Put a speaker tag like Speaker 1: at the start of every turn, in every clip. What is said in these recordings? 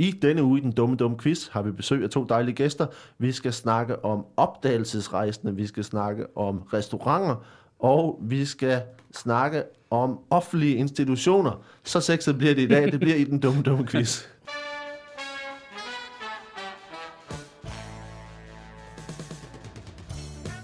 Speaker 1: I denne uge i Den Dumme Dumme Quiz har vi besøg af to dejlige gæster. Vi skal snakke om opdagelsesrejsende, vi skal snakke om restauranter, og vi skal snakke om offentlige institutioner. Så sexet bliver det i dag, det bliver i Den Dumme Dumme Quiz.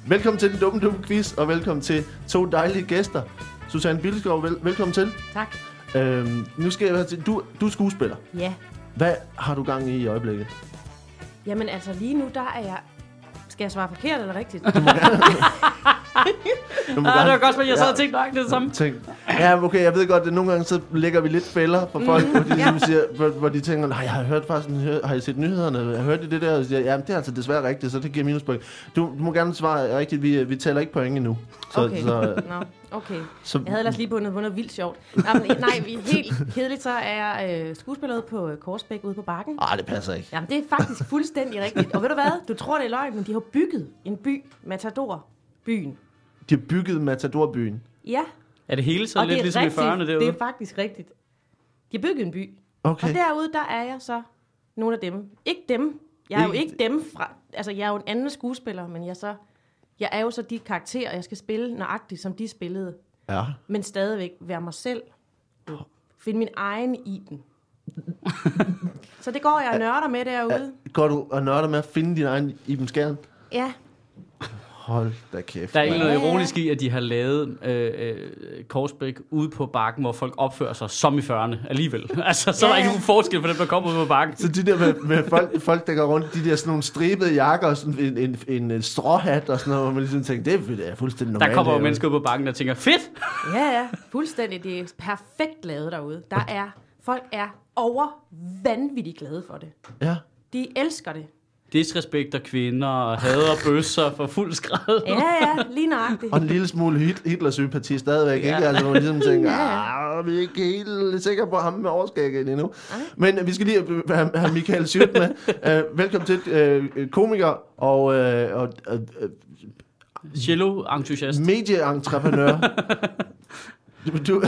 Speaker 1: Velkommen til Den Dumme Dumme Quiz, og velkommen til to dejlige gæster. Susanne Billeskov, vel, velkommen til.
Speaker 2: Tak.
Speaker 1: Øhm, nu skal jeg du, du er skuespiller.
Speaker 2: Ja.
Speaker 1: Hvad har du gang i i øjeblikket?
Speaker 2: Jamen altså lige nu, der er jeg... Skal jeg svare forkert eller rigtigt?
Speaker 1: Må
Speaker 3: Ah, det var godt, men jeg sad og tænkte nok det samme.
Speaker 1: Tænk. Ja, okay, jeg ved godt, at nogle gange så lægger vi lidt fælder for folk, hvor, de,
Speaker 2: ja.
Speaker 1: ligesom siger, hvor, hvor de tænker, nej, jeg har hørt faktisk, har I set nyhederne? Jeg har hørt det der, og siger, ja, det er altså desværre rigtigt, så det giver minuspoint. Du, du må gerne svare rigtigt, vi, vi tæller ikke point endnu. Så,
Speaker 2: Okay.
Speaker 1: så,
Speaker 2: Nå, okay.
Speaker 1: så,
Speaker 2: Jeg havde ellers lige bundet på noget vildt sjovt. Nej, men, nej vi- helt kedeligt, så er jeg øh, skuespiller på øh, Korsbæk ude på Bakken.
Speaker 1: Ah, det passer ikke.
Speaker 2: Jamen, det er faktisk fuldstændig rigtigt. Og ved du hvad? Du tror, det er løgn, men de har bygget en by, Matador, byen.
Speaker 1: De har bygget Matadorbyen.
Speaker 2: Ja,
Speaker 3: Er det hele så
Speaker 2: og det
Speaker 3: lidt
Speaker 2: er
Speaker 3: ligesom
Speaker 2: rigtigt.
Speaker 3: i 40'erne derude?
Speaker 2: Det er faktisk rigtigt. De har bygget en by.
Speaker 1: Okay.
Speaker 2: Og derude, der er jeg så nogle af dem. Ikke dem. Jeg er jo
Speaker 1: Ikke-
Speaker 2: ikke dem fra... Altså, jeg er jo en anden skuespiller, men jeg, så, jeg er jo så de karakterer, jeg skal spille nøjagtigt, som de spillede.
Speaker 1: Ja.
Speaker 2: Men stadigvæk være mig selv. Finde min egen i den. så det går jeg og nørder med derude.
Speaker 1: Går du og nørder med at finde din egen Iben Skjern?
Speaker 2: Ja.
Speaker 1: Hold da kæft.
Speaker 3: Der er ikke noget ironisk i, at de har lavet øh, øh, Korsbæk ude på bakken, hvor folk opfører sig som i 40'erne alligevel. altså, så er der ikke nogen forskel på dem, der kommer ud på bakken.
Speaker 1: Så de der med, med folk, folk, der går rundt, de der sådan nogle stribede jakker og sådan en, en, en, en stråhat og sådan noget, hvor man ligesom tænker, det er fuldstændig normalt.
Speaker 3: Der kommer jo mennesker ud på bakken, der tænker, fedt!
Speaker 2: Ja, ja. Fuldstændig. Det er perfekt lavet derude. Der er... Folk er over vanvittigt glade for det.
Speaker 1: Ja.
Speaker 2: De elsker det.
Speaker 3: Disrespekt af kvinder og hader bøsser for fuld skræd.
Speaker 2: Ja, ja. Lige nøjagtigt.
Speaker 1: Og en lille smule Hit- Hitler-sympati stadigvæk,
Speaker 3: Ja.
Speaker 1: ikke? Altså, hvor man ligesom tænker,
Speaker 2: Ja,
Speaker 1: ah, vi er ikke helt sikre på ham med overskægget endnu. Men øh, vi skal lige have, have Michael Schødt med. Uh, velkommen til, uh, komiker og, uh, og uh,
Speaker 3: Cello-entusiast.
Speaker 1: medieentreprenør. du, du,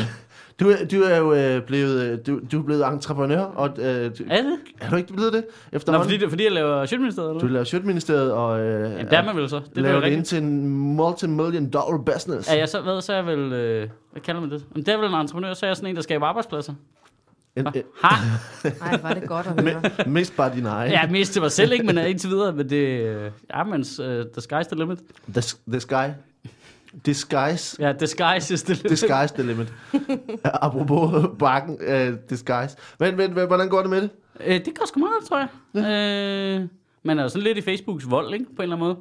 Speaker 1: du, er- du er jo øh, blevet, øh, du, du er blevet entreprenør, og øh, du,
Speaker 3: Er det?
Speaker 1: er du ikke blevet det
Speaker 3: Nå,
Speaker 1: efterhånden?
Speaker 3: fordi, det, fordi jeg laver Sjøtministeriet, eller
Speaker 1: Du laver Sjøtministeriet og øh,
Speaker 3: Jamen, der er man vel så. Det er
Speaker 1: laver det ind til en multi-million dollar business.
Speaker 3: Er jeg så, hvad, så er jeg vel, øh, hvad kalder man det? Jamen, det er vel en entreprenør, så er jeg sådan en, der skaber arbejdspladser.
Speaker 1: En, øh,
Speaker 3: Ha!
Speaker 2: Nej, var det godt at høre.
Speaker 1: mist bare din egen.
Speaker 3: Jeg mistede mig selv, ikke? Men uh, indtil videre, men det... øh, Ja, men uh, the sky's the limit.
Speaker 1: The, the sky. Disguise.
Speaker 3: Ja, sky's is the limit.
Speaker 1: Disguise the limit. Apropos bakken, uh, disguise. Men, men, men, hvordan går det med det?
Speaker 3: Øh, det går sgu meget, tror jeg. Ja. Øh, man er jo sådan lidt i Facebooks vold, ikke? På en eller anden måde.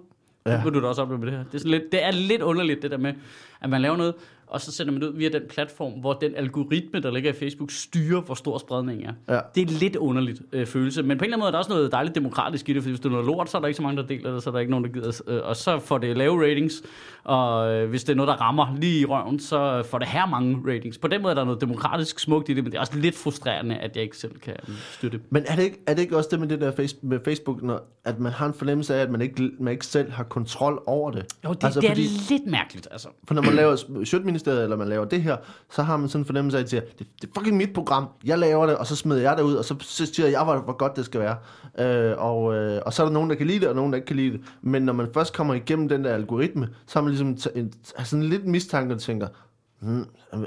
Speaker 1: Ja.
Speaker 3: Det du da også opleve med det her. Det er, sådan lidt, det er lidt underligt, det der med, at man laver noget, og så sender man det ud via den platform, hvor den algoritme, der ligger i Facebook, styrer, hvor stor spredningen er.
Speaker 1: Ja.
Speaker 3: Det er lidt underligt øh, følelse, men på en eller anden måde er der også noget dejligt demokratisk i det, fordi hvis det er noget lort, så er der ikke så mange, der deler det, så er der ikke nogen, der gider. Øh, og så får det lave ratings, og øh, hvis det er noget, der rammer lige i røven, så får det her mange ratings. På den måde er der noget demokratisk smukt i det, men det er også lidt frustrerende, at jeg ikke selv kan øh, støtte.
Speaker 1: Men er det, ikke, er det ikke også det med det der face, med Facebook, når, at man har en fornemmelse af, at man ikke, man ikke selv har kontrol over det?
Speaker 3: Jo, det, altså, det er lidt mærkeligt, altså.
Speaker 1: For når man laver Sjøtministeriet, eller man laver det her, så har man sådan en fornemmelse af, at det, det er fucking mit program, jeg laver det, og så smider jeg det ud, og så så siger jeg, hvor, hvor godt det skal være. Øh, og, øh, og så er der nogen, der kan lide det, og nogen, der ikke kan lide det. Men når man først kommer igennem den der algoritme, så har man ligesom har sådan lidt mistanke, og tænker, hmm, er,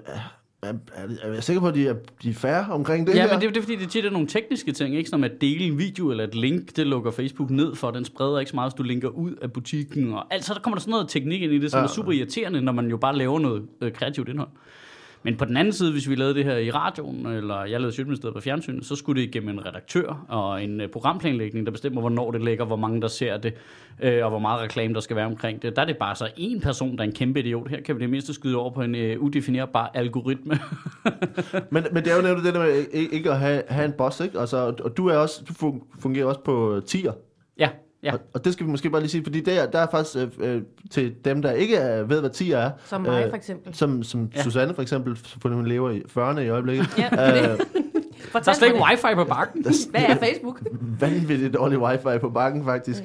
Speaker 1: er, er, jeg sikker på, at de er, de er færre omkring det
Speaker 3: Ja,
Speaker 1: her?
Speaker 3: men det, det er fordi, det tit er nogle tekniske ting, ikke? Som at dele en video eller et link, det lukker Facebook ned for, den spreder ikke så meget, hvis du linker ud af butikken. Og alt, så der kommer der sådan noget teknik ind i det, som
Speaker 1: Ja.
Speaker 3: ja. er super irriterende, når man jo bare laver noget øh, kreativt indhold. Men på den anden side, hvis vi lavede det her i radioen, eller jeg lavede Sjøtministeriet på fjernsynet, så skulle det igennem en redaktør og en øh, programplanlægning, der bestemmer, hvornår det ligger, hvor mange der ser det, øh, og hvor meget reklame der skal være omkring det. Der er det bare så en person, der er en kæmpe idiot. Her kan vi det mindste skyde over på en øh, udefinerbar algoritme.
Speaker 1: Men, men det er jo netop det der med ikke, at have, have en boss, ikke? Altså, og- du, er også, du fun- fungerer også på tier.
Speaker 3: ja, ja.
Speaker 1: Og, og det skal vi måske bare lige sige, fordi der, der er faktisk øh, øh, til dem, der ikke er, ved, hvad tier er,
Speaker 2: Som mig,
Speaker 1: øh,
Speaker 2: for eksempel.
Speaker 1: som, som
Speaker 3: Ja.
Speaker 1: Susanne for eksempel, for hun lever i 40'erne i øjeblikket.
Speaker 2: Ja,
Speaker 1: Øh,
Speaker 2: Fortæl
Speaker 3: Der er slet ikke wifi på bakken.
Speaker 2: det. Hvad er Facebook?
Speaker 1: vanvittigt dårlig wifi på bakken, faktisk.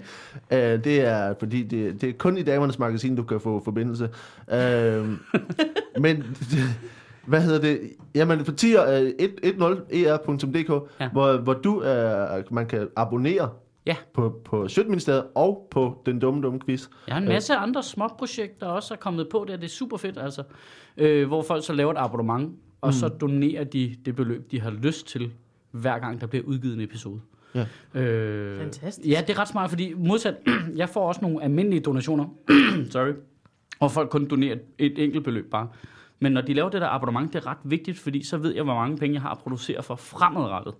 Speaker 1: Øh, det er, fordi det, det er kun i damernes magasin, du kan få forbindelse. Øh, men hvad hedder det? Jamen, for tier øh, 10er.dk,
Speaker 3: Ja.
Speaker 1: ja. hvor, hvor du, øh, man kan abonnere
Speaker 3: Ja.
Speaker 1: på, på Sjøtministeriet og på Den Dumme Dumme Quiz.
Speaker 3: Jeg har en masse andre små projekter også er kommet på der. Det er super fedt, altså. Øh, hvor folk så laver et abonnement, og mm. så donerer de det beløb, de har lyst til, hver gang der bliver udgivet en episode.
Speaker 1: Ja.
Speaker 3: Øh,
Speaker 2: Fantastisk.
Speaker 3: Ja, det er ret smart, fordi modsat, jeg får også nogle almindelige donationer, sorry, hvor folk kun donerer et enkelt beløb bare. Men når de laver det der abonnement, det er ret vigtigt, fordi så ved jeg, hvor mange penge jeg har at producere for fremadrettet.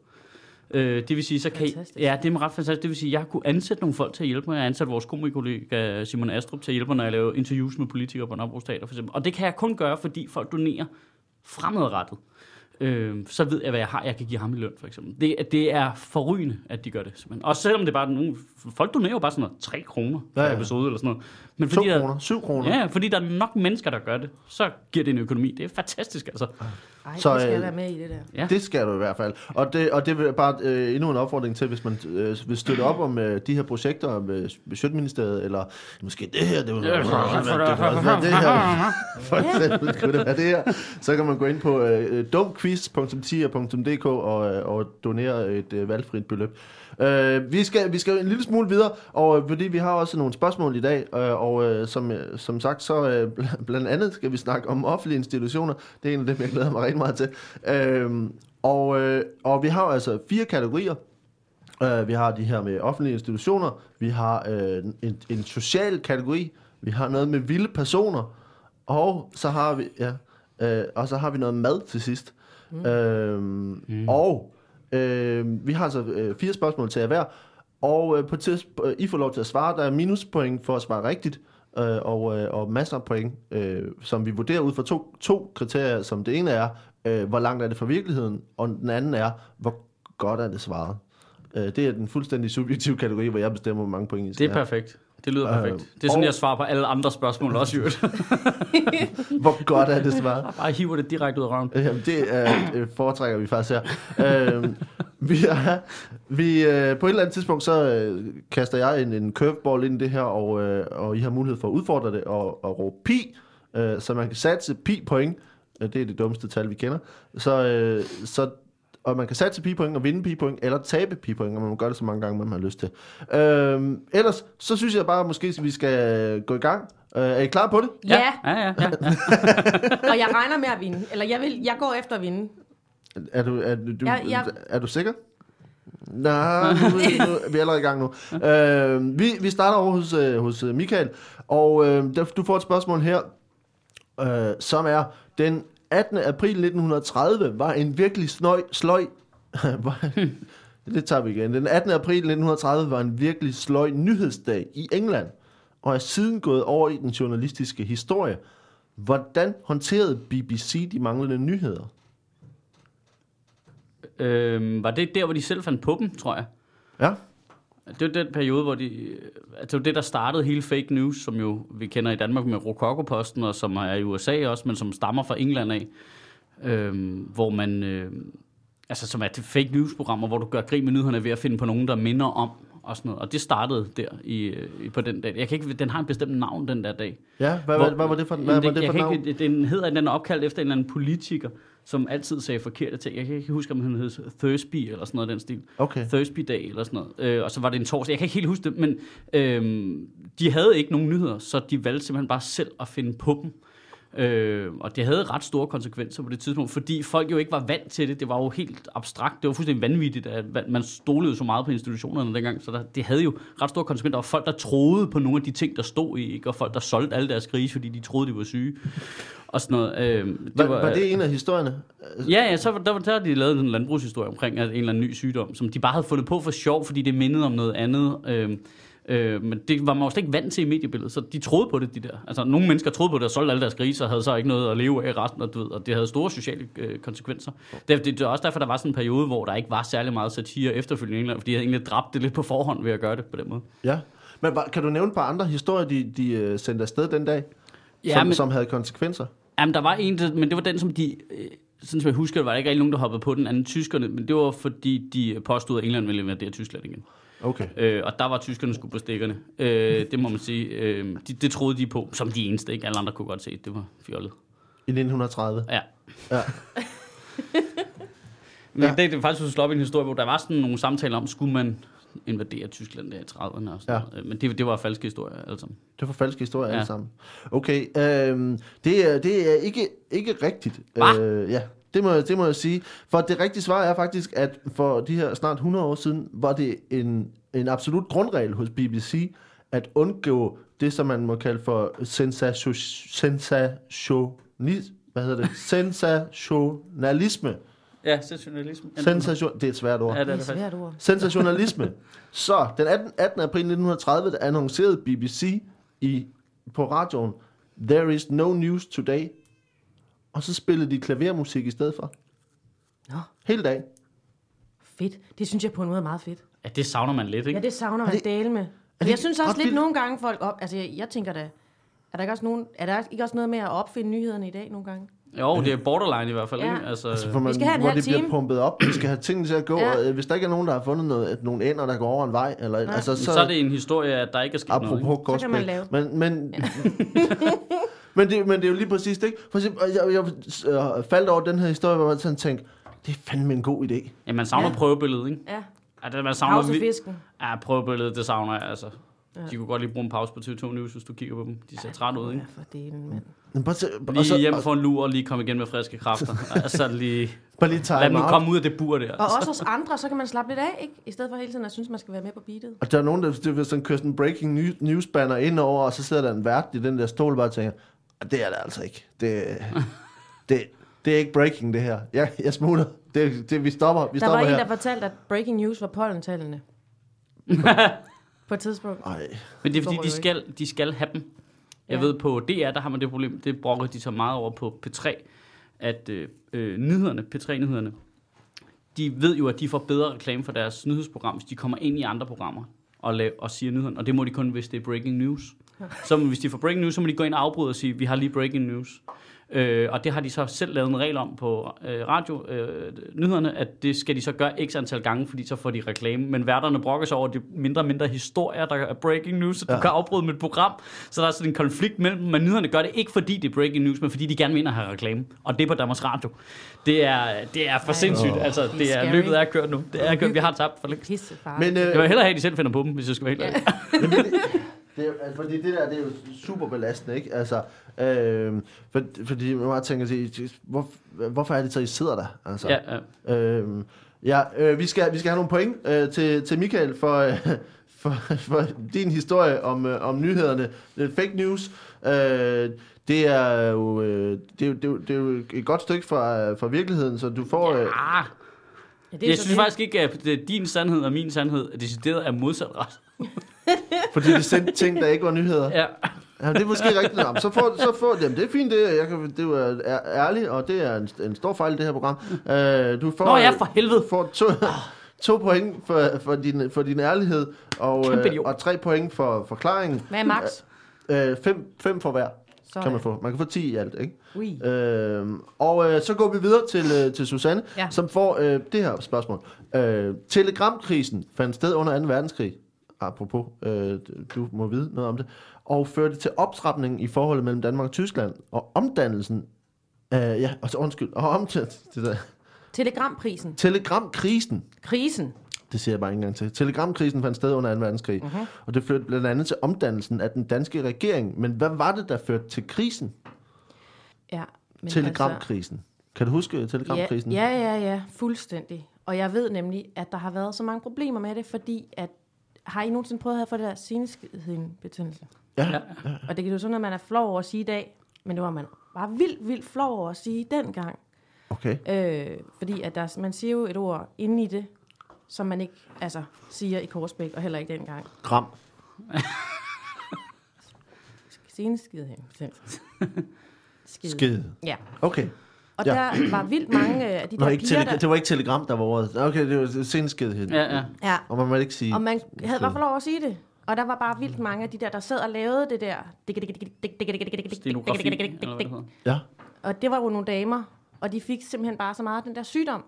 Speaker 3: Øh, det vil sige, så kan
Speaker 2: Fantastisk.
Speaker 3: ja, det er ret fantastisk. Det vil sige, jeg har kunne ansætte nogle folk til at hjælpe mig. Jeg har ansat vores komikollega Simon Astrup til at hjælpe mig, når jeg laver interviews med politikere på Nørrebro Teater, for eksempel. Og det kan jeg kun gøre, fordi folk donerer fremadrettet. Øh, så ved jeg, hvad jeg har, jeg kan give ham i løn, for eksempel. Det, det er forrygende, at de gør det, simpelthen. Også selvom det er bare nogle... Folk donerer jo bare sådan noget 3 kroner per
Speaker 1: ja.
Speaker 3: ja. episode eller sådan noget. Men
Speaker 1: 2
Speaker 3: fordi der,
Speaker 1: kroner, 7 kroner.
Speaker 3: Ja, fordi der er nok mennesker, der gør det, så giver det en økonomi. Det er fantastisk, altså.
Speaker 2: Ej,
Speaker 1: Så,
Speaker 2: det skal
Speaker 1: øh,
Speaker 2: jeg være med i det der.
Speaker 3: Ja.
Speaker 1: Det skal du i hvert fald. Og det, og det vil bare øh, endnu en opfordring til, hvis man øh, vil støtte op om øh, de her projekter med Budgetministeriet, eller måske det her, det, var, det, var, det her, for eksempel kunne det være det her, så kan man gå ind på øh, dumquiz.10.dk og, øh, og donere et øh, valgfrit beløb. Øh, vi, skal, vi skal en lille smule videre, og øh, fordi vi har også nogle spørgsmål i dag, øh, og øh, som, øh, som sagt, så øh, bl- blandt andet skal vi snakke om offentlige institutioner. Det er en af dem, jeg glæder mig rigtig meget til. Øh, og, øh, og vi har altså fire kategorier. Øh, vi har de her med offentlige institutioner, vi har øh, en, en social kategori, vi har noget med vilde personer, og så har vi, ja, øh, og så har vi noget mad til sidst. Mm. Øh, mm. Og øh, vi har altså øh, fire spørgsmål til jer hver, og øh, på tids, øh, I får lov til at svare. Der er minuspoint for at svare rigtigt, øh, og, øh, og masser af point, øh, som vi vurderer ud fra to, to kriterier, som det ene er, øh, hvor langt er det fra virkeligheden, og den anden er, hvor godt er det svaret. Øh, det er den fuldstændig subjektive kategori, hvor jeg bestemmer, hvor mange point I
Speaker 3: Det
Speaker 1: skal
Speaker 3: er perfekt. Det lyder
Speaker 1: Øh,
Speaker 3: perfekt. Det er sådan,
Speaker 1: og-
Speaker 3: jeg svarer på alle andre spørgsmål også,
Speaker 1: have. Hvor godt er det svaret?
Speaker 3: Jeg bare hiver det direkte ud af røven.
Speaker 1: Jamen, det er, øh, foretrækker vi faktisk her. øhm, vi er, vi, øh, på et eller andet tidspunkt, så øh, kaster jeg en, en curveball ind i det her, og, øh, og I har mulighed for at udfordre det og, og råbe pi, øh, så man kan satse pi point. Øh, Det er det dummeste tal, vi kender. Så, øh, så og man kan satse pi point og vinde pi point, eller tabe pi point, og man må gøre det så mange gange, man har lyst til. Øhm, ellers, så synes jeg bare, måske vi skal gå i gang. Øh, er I klar på det?
Speaker 2: Ja,
Speaker 3: Ja, ja, ja. ja.
Speaker 2: og jeg regner med at vinde. Eller jeg, vil, jeg går efter at vinde.
Speaker 1: Er du, er du,
Speaker 2: Ja, ja.
Speaker 1: er du sikker? Nej, nu, nu, vi er allerede i gang nu. Øh, vi, vi starter over hos, øh, hos øh, Michael, og øh, du får et spørgsmål her, øh, som er, den 18. april 1930 var en virkelig snøj, sløj... det tager vi igen. Den 18. april 1930 var en virkelig sløj nyhedsdag i England, og er siden gået over i den journalistiske historie. Hvordan håndterede BBC de manglende nyheder?
Speaker 3: Øhm, var det der, hvor de selv fandt på dem, tror jeg?
Speaker 1: Ja,
Speaker 3: Det var den periode, hvor de... Altså, det det, der startede hele fake news, som jo vi kender i Danmark med Rococo-posten, og som er i USA også, men som stammer fra England af. Øhm, hvor man... Øh, altså, som er til fake news-programmer, hvor du gør grin med nyhederne ved at finde på nogen, der minder om og sådan noget. Og det startede der i, øh, i, på den dag. Jeg kan ikke, den har en bestemt navn, den der dag.
Speaker 1: Ja, hvad,
Speaker 3: Hvor-
Speaker 1: hvad, var det for, hvad
Speaker 3: Jamen,
Speaker 1: var det
Speaker 3: jeg
Speaker 1: for
Speaker 3: kan
Speaker 1: navn?
Speaker 3: Ikke, den hedder, den er opkaldt efter en eller anden politiker, som altid sagde forkerte ting. Jeg kan ikke huske, om han hed Thursby eller sådan noget den stil.
Speaker 1: Okay.
Speaker 3: Thursby Day eller sådan noget. Øh, og så var det en torsdag. Jeg kan ikke helt huske det, men øh, de havde ikke nogen nyheder, så de valgte simpelthen bare selv at finde på dem. Øh, og det havde ret store konsekvenser på det tidspunkt, fordi folk jo ikke var vant til det. Det var jo helt abstrakt. Det var fuldstændig vanvittigt, at man stolede så meget på institutionerne dengang. Så der, det havde jo ret store konsekvenser. Var folk, der troede på nogle af de ting, der stod i, ikke? og folk, der solgte alle deres grise, fordi de troede, de var syge. Og sådan noget. Øh, det
Speaker 1: Var, var det en af historierne?
Speaker 3: Ja, ja, så var- der, var- der har de lavet en landbrugshistorie omkring en eller anden ny sygdom, som de bare havde fundet på for sjov, fordi det mindede om noget andet. Øh, øh, men det var man jo slet ikke vant til i mediebilledet, så de troede på det, de der. Altså, nogle mennesker troede på det og solgte alle deres griser, og havde så ikke noget at leve af resten, og, du ved, og det havde store sociale øh, konsekvenser. Det, det, det er også derfor, der var sådan en periode, hvor der ikke var særlig meget satire efterfølgende i England, fordi de havde egentlig dræbt det lidt på forhånd ved at gøre det på den måde.
Speaker 1: Ja. Men kan du nævne et par andre historier, de, de øh, sendte afsted den dag,
Speaker 3: Ja,
Speaker 1: som,
Speaker 3: men-
Speaker 1: som havde konsekvenser?
Speaker 3: Jamen, der var en, men det var den, som de... Øh, sådan som jeg husker, det, var der ikke rigtig nogen, der hoppede på den anden tyskerne, men det var fordi, de påstod, at England ville invadere Tyskland igen.
Speaker 1: Okay.
Speaker 3: Øh, og der var tyskerne sgu på stikkerne. Øh, det må man sige. Øh, de, det troede de på, som de eneste. Ikke? Alle andre kunne godt se, at det var fjollet.
Speaker 1: I 1930.
Speaker 3: Ja.
Speaker 1: Ja.
Speaker 3: Men
Speaker 1: Ja.
Speaker 3: det, det er faktisk slå op i en historie, hvor der var sådan nogle samtaler om, skulle man invadere Tyskland der i 30'erne og sådan
Speaker 1: Ja.
Speaker 3: noget. Men det, det var falske historier alle sammen.
Speaker 1: Det var falske historier. Ja. alle sammen. Okay, øhm, det, er, det er ikke, ikke rigtigt.
Speaker 3: Hva?
Speaker 1: Øh, ja, det må, jeg- det må jeg sige. For det rigtige svar er faktisk, at for de her snart 100 år siden, var det en, en absolut grundregel hos BBC, at undgå det, som man må kalde for sensation, sensationisme. Hvad hedder det? Sensationalisme.
Speaker 3: Ja, sensationalisme.
Speaker 1: Sensation, det er et svært ord.
Speaker 3: Ja,
Speaker 2: Det
Speaker 3: det
Speaker 2: er
Speaker 3: er
Speaker 2: et svært ord.
Speaker 1: Sensationalisme. Så, den 18, 18. april 1930, der annoncerede BBC i, på radioen, There is no news today. Og så spillede de klavermusik i stedet for.
Speaker 2: Nå,
Speaker 1: Hele dagen.
Speaker 2: fedt. Det synes jeg på en måde er meget fedt.
Speaker 3: Ja, det savner man lidt, ikke?
Speaker 2: Ja, det savner
Speaker 1: Er
Speaker 2: man
Speaker 1: det-
Speaker 2: dele med. Men jeg synes også lidt
Speaker 1: vildt?
Speaker 2: nogle gange folk op... Altså, jeg, jeg tænker da... Er der, ikke også nogen, er der ikke også noget med at opfinde nyhederne i dag nogle gange?
Speaker 3: Jo, det er borderline i hvert fald,
Speaker 2: Ja.
Speaker 3: ikke? Altså,
Speaker 1: Altså, for man,
Speaker 2: skal have en
Speaker 1: hvor det bliver
Speaker 2: time.
Speaker 1: pumpet op. Vi skal have tingene til at gå.
Speaker 2: Ja.
Speaker 1: Ja. Og, øh, hvis der ikke er nogen, der har fundet noget, at nogle ender, der går over en vej. Eller, altså,
Speaker 3: så, så er det en historie, at der ikke er sket noget.
Speaker 1: Apropos
Speaker 2: Så kan man
Speaker 1: Korsbæk.
Speaker 2: lave.
Speaker 1: Men, men, men, det, men det er jo lige præcis det, ikke? For eksempel, jeg, jeg, jeg øh, faldt over den her historie, hvor man sådan tænkte, det er fandme en god idé.
Speaker 3: Ja, man savner
Speaker 2: Ja.
Speaker 3: ja. prøvebilledet, ikke?
Speaker 2: Ja,
Speaker 3: Ja, det, man savner vi-
Speaker 2: pausefisken.
Speaker 3: Ja, prøvebilledet, det savner jeg, altså.
Speaker 2: Ja.
Speaker 3: Ja. De kunne godt lige bruge en pause på TV2 News, hvis du kigger på dem. De ser træt ud,
Speaker 2: Ja,
Speaker 3: ikke?
Speaker 2: for delen, mand.
Speaker 1: Men bare, se- og
Speaker 3: Lige
Speaker 1: så-
Speaker 3: hjem
Speaker 1: og-
Speaker 3: for en lur og lige komme igen med friske kræfter. altså lige...
Speaker 1: Bare lige time
Speaker 3: Lad dem komme ud af det bur der.
Speaker 2: Og også hos andre, så kan man slappe lidt af, ikke? I stedet for hele tiden at synes, man skal være med på beatet.
Speaker 1: Og der er nogen, der det vil sådan køre sådan en breaking news, banner ind over, og så sidder der en vært i den der stol bare og tænker, "Ah, det er det altså ikke. Det, det, det er ikke breaking, det her. Jeg, jeg smutter. Det, det, vi stopper, vi
Speaker 2: Der var
Speaker 1: stopper
Speaker 2: en,
Speaker 1: her.
Speaker 2: der fortalte, at breaking news var pollentallene. på et tidspunkt.
Speaker 1: Ej,
Speaker 3: Men det er fordi, de skal, de skal have dem. Jeg
Speaker 2: Ja.
Speaker 3: ved, på DR, der har man det problem, det brokker de så meget over på P3, at øh, øh, nyhederne, P3-nyhederne, de ved jo, at de får bedre reklame for deres nyhedsprogram, hvis de kommer ind i andre programmer og, lav, og siger nyhederne. Og det må de kun, hvis det er breaking news. Så hvis de får breaking news, så må de gå ind og afbryde og sige, vi har lige breaking news. Øh, og det har de så selv lavet en regel om på øh, radio, øh, nyhederne, at det skal de så gøre x antal gange, fordi så får de reklame. Men værterne brokker sig over de mindre og mindre historier, der er breaking news, så du
Speaker 1: Ja.
Speaker 3: ja. kan afbryde med et program. Så der er sådan en konflikt mellem dem, men nyhederne gør det ikke, fordi det er breaking news, men fordi de gerne vil ind og have reklame. Og det er på Danmarks Radio. Det er, det er for
Speaker 2: Ej.
Speaker 3: sindssygt.
Speaker 1: Åh.
Speaker 3: Altså, det er, løbet er kørt nu. Det er kørt. Vi har tabt for længst.
Speaker 1: Men, øh,
Speaker 3: Jeg vil hellere have, at de selv finder på dem, hvis jeg skal være helt ærlig.
Speaker 1: Det, er, altså, fordi det der, det er jo super belastende, ikke? Altså, øh, for, fordi man bare tænker sig, hvor, hvorfor er det så, I sidder der? Altså,
Speaker 3: Ja, ja.
Speaker 1: øh, ja øh, vi, skal, vi skal have nogle point øh, til, til Michael for, øh, for, for din historie om, øh, om nyhederne. Er fake news. Øh, det er jo, øh, det, er, jo- det, er, jo- det er jo et godt stykke fra, fra virkeligheden, så du får... Øh,
Speaker 3: Ah,
Speaker 2: ja, det er
Speaker 3: jeg
Speaker 2: så
Speaker 3: synes
Speaker 2: det.
Speaker 3: faktisk ikke, at din sandhed og min sandhed er decideret af modsat ret.
Speaker 1: Fordi de sendte ting, der ikke var nyheder.
Speaker 3: Ja.
Speaker 1: Ja, det er måske rigtigt. Men så får, så får jamen, det er fint, det, jeg kan, det er jo er, ærligt, og det er en, en stor fejl i det her program. Uh, du får,
Speaker 3: Nå ja, for helvede.
Speaker 1: får to, to point for, for, din, for din ærlighed, og, uh,
Speaker 3: idiot.
Speaker 1: og tre point for forklaringen.
Speaker 2: Hvad er max?
Speaker 1: Uh, fem, fem for hver kan man få. Man kan få 10 i alt, ikke?
Speaker 2: Ui.
Speaker 1: Uh, og uh, så går vi videre til, uh, til Susanne,
Speaker 2: Ja.
Speaker 1: som får uh, det her spørgsmål. Uh, telegramkrisen fandt sted under 2. verdenskrig. Apropos, uh, du må vide noget om det. Og førte til optrapningen i forholdet mellem Danmark og Tyskland. Og omdannelsen uh, ja, og så undskyld, og om til, det der,
Speaker 2: Telegramprisen.
Speaker 1: telegramkrisen,
Speaker 2: Krisen.
Speaker 1: det siger jeg bare ikke engang til. Telegramkrisen fandt sted under 2. verdenskrig, uh-huh. og det førte blandt andet til omdannelsen af den danske regering. Men hvad var det, der førte til krisen?
Speaker 2: Ja. Men
Speaker 1: Telegramkrisen. Kan du huske
Speaker 2: Altså,
Speaker 1: telegramkrisen?
Speaker 2: ja, ja, ja, ja, fuldstændig. Og jeg ved nemlig, at der har været så mange problemer med det, fordi at har I nogensinde prøvet at få det der seneskidhedbetændelse?
Speaker 1: ja.
Speaker 3: Ja.
Speaker 2: Og det kan jo sådan noget, man er flov over at sige i dag, men det var man bare vildt, vildt flov over at sige dengang.
Speaker 1: Okay.
Speaker 2: Øh, fordi at der, man siger jo et ord inde i det, som man ikke altså, siger i Korsbæk, og heller ikke dengang.
Speaker 1: Gram.
Speaker 2: Seneskidhedbetændelse. Skid.
Speaker 1: Skid.
Speaker 2: Ja.
Speaker 1: Okay.
Speaker 2: Og
Speaker 1: Ja.
Speaker 2: der var vildt mange af de
Speaker 1: Nå,
Speaker 2: der
Speaker 1: ikke
Speaker 2: piger,
Speaker 1: tele-
Speaker 2: der...
Speaker 1: det var ikke telegram, der var ordet. Okay, det var senskidhed.
Speaker 3: Ja, ja.
Speaker 2: Ja,
Speaker 1: Og man må ikke sige...
Speaker 2: Og man havde bare fået lov at sige det. Og der var bare vildt mange af de der, der sad og lavede det der.
Speaker 3: Stenografi.
Speaker 1: Ja,
Speaker 2: Og det var jo nogle damer, og de fik simpelthen bare så meget af den der sygdom,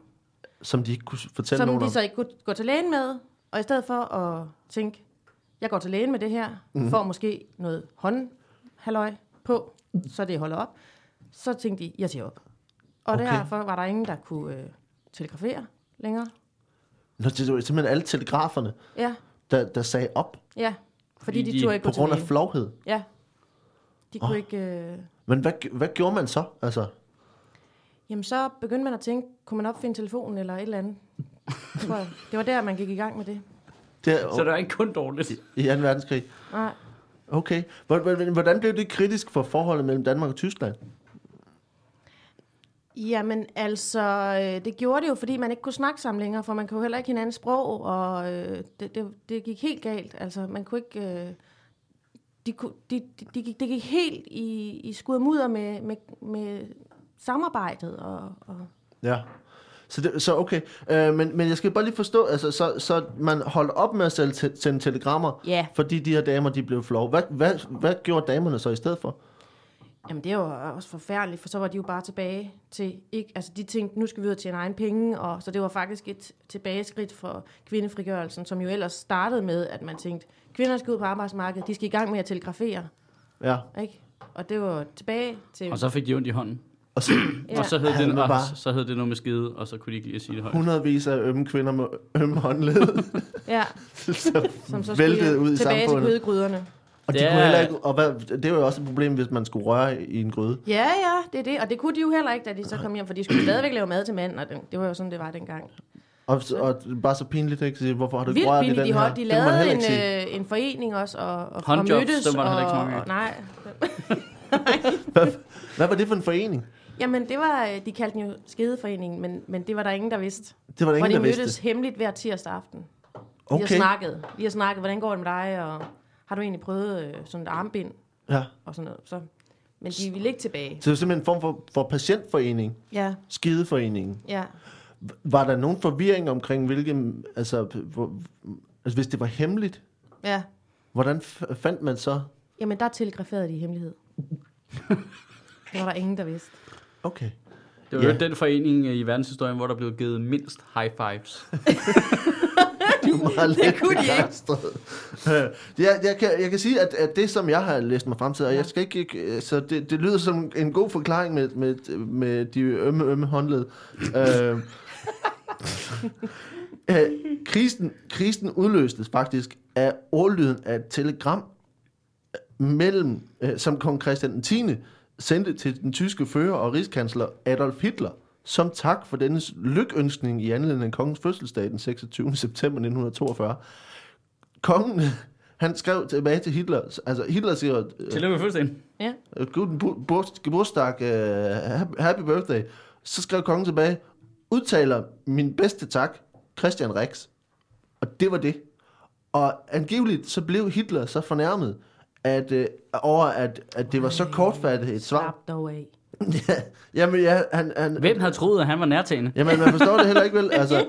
Speaker 1: som de ikke kunne fortælle
Speaker 2: som
Speaker 1: nogen
Speaker 2: de
Speaker 1: om.
Speaker 2: så ikke kunne gå til lægen med. Og i stedet for at tænke, jeg går til lægen med det her,
Speaker 1: Mhm.
Speaker 2: får måske noget håndhalløj på, så det holder op, så tænkte de, jeg siger op. Og
Speaker 1: Okay.
Speaker 2: derfor var der ingen, der kunne øh, telegrafere længere.
Speaker 1: Nå, det var simpelthen alle telegraferne,
Speaker 2: Ja,
Speaker 1: der, der sagde op
Speaker 2: ja. Fordi
Speaker 3: Fordi
Speaker 2: de,
Speaker 3: de-
Speaker 2: tog ikke
Speaker 1: på grund af flovhed.
Speaker 2: Ja. De kunne oh. ikke... Øh...
Speaker 1: Men hvad, hvad gjorde man så? Altså,
Speaker 2: Jamen, så begyndte man at tænke, kunne man opfinde telefonen eller et eller andet? Tror jeg. Det var der, man gik i gang med det.
Speaker 1: det,
Speaker 3: Så det var ikke kun dårligt.
Speaker 1: i 2. verdenskrig.
Speaker 2: Nej.
Speaker 1: Okay. Hvordan blev det kritisk for forholdet mellem Danmark og Tyskland?
Speaker 2: Jamen, altså, øh, det gjorde det jo, fordi man ikke kunne snakke sammen længere, for man kunne heller ikke hinandens sprog, og øh, det, det, det gik helt galt. Altså, man kunne ikke... Øh, de, kunne, de, de, de gik, det gik helt i, i skud og mudder med, med, med samarbejdet, og, og
Speaker 1: Ja. Så, det, så okay. Øh, men, men jeg skal bare lige forstå, altså, så, så man holdt op med at sende, te- sende telegrammer,
Speaker 2: ja,
Speaker 1: fordi de her damer, de blev flove. Hvad, hvad, hvad gjorde damerne så i stedet for?
Speaker 2: Jamen, det var også forfærdeligt, for så var de jo bare tilbage til... Ikke, altså, de tænkte, nu skal vi ud og tjene egen penge, og så det var faktisk et tilbageskridt for kvindefrigørelsen, som jo ellers startede med, at man tænkte, kvinder skal ud på arbejdsmarkedet, de skal i gang med at telegrafere,
Speaker 1: Ja.
Speaker 2: ikke? Og det var tilbage til...
Speaker 3: Og så fik de ondt i hånden.
Speaker 1: Og så
Speaker 2: ja.
Speaker 3: Og så hed, det, og
Speaker 1: bare-
Speaker 3: så hed det noget med skide, og så kunne de ikke lige at sige det højt.
Speaker 1: hundredvis af ømme kvinder med ømme håndled,
Speaker 2: Ja,
Speaker 1: så
Speaker 2: som så
Speaker 1: væltede ud i
Speaker 2: tilbage til
Speaker 1: samfundet. Og de
Speaker 3: Det
Speaker 1: kunne
Speaker 3: er-
Speaker 1: heller ikke, og hvad, det var jo også et problem, hvis man skulle røre i en gryde.
Speaker 2: Ja, ja, det er det. Og det kunne de jo heller ikke, da de så kom hjem, for de skulle stadigvæk lave mad til manden, og det, det var jo sådan, det var dengang.
Speaker 1: Og, og bare så pinligt, ikke? Så Hvorfor har du ikke rørt i den
Speaker 2: de,
Speaker 1: her?
Speaker 2: holdt, de lavede en,
Speaker 1: sige.
Speaker 2: øh, en forening også, og, og, og
Speaker 3: Håndjobs,
Speaker 2: mødtes.
Speaker 3: dem var der heller ikke så
Speaker 2: og,
Speaker 3: mange af.
Speaker 2: og, nej,
Speaker 1: Hvad, hvad var det for en forening?
Speaker 2: Jamen, det var, øh, de kaldte den jo Skedeforeningen, men, men det var der ingen, der vidste.
Speaker 1: Det var der
Speaker 2: Hvor
Speaker 1: ingen,
Speaker 2: de
Speaker 1: der
Speaker 2: mødtes
Speaker 1: vidste.
Speaker 2: hemmeligt hver tirsdag aften. De
Speaker 1: Okay.
Speaker 2: har snakket. De har snakket, hvordan går det med dig, og har du egentlig prøvet øh, sådan et armbind
Speaker 1: Ja.
Speaker 2: og sådan noget. Så, men de ville ikke tilbage.
Speaker 1: Så det var simpelthen en form for, for patientforening,
Speaker 2: Ja,
Speaker 1: skideforeningen.
Speaker 2: ja.
Speaker 1: Var der nogen forvirring omkring, hvilke, altså, hvor, altså hvis det var hemmeligt,
Speaker 2: Ja.
Speaker 1: hvordan f- fandt man så?
Speaker 2: Jamen, der telegraferede de i hemmelighed. det var der ingen, der vidste.
Speaker 1: Okay.
Speaker 3: Det var
Speaker 1: Ja.
Speaker 3: jo den forening i verdenshistorien, hvor der blev givet mindst high fives.
Speaker 1: Det meget
Speaker 2: Det kunne de ikke.
Speaker 1: Øh, jeg, jeg, kan, jeg kan sige, at, at det, som jeg har læst mig frem til, og
Speaker 2: Ja.
Speaker 1: jeg skal ikke, ikke så det, det lyder som en god forklaring med, med, med de ømme, ømme håndled. øh, øh, krisen, krisen udløstes faktisk af ordlyden af et telegram mellem, øh, som kong Christian den 10. sendte til den tyske fører og rigskansler Adolf Hitler, som tak for dennes lykønskning i anledning af kongens fødselsdag den 26. september 1942. Kongen, han skrev tilbage til Hitler, altså Hitler siger, øh,
Speaker 3: Tillykke med fødselsdagen.
Speaker 2: Ja.
Speaker 1: øh, Guten Geburtstag, uh, happy birthday. Så skrev kongen tilbage, udtaler min bedste tak, Christian Rex. Og det var det. Og angiveligt så blev Hitler så fornærmet, at, øh, over at, at det var så kortfattet et svar.
Speaker 2: Slap dog af.
Speaker 1: Ja, jamen, ja, han, han,
Speaker 3: Hvem havde troet, at han var nærtagende?
Speaker 1: Jamen, man forstår det heller ikke vel. Altså,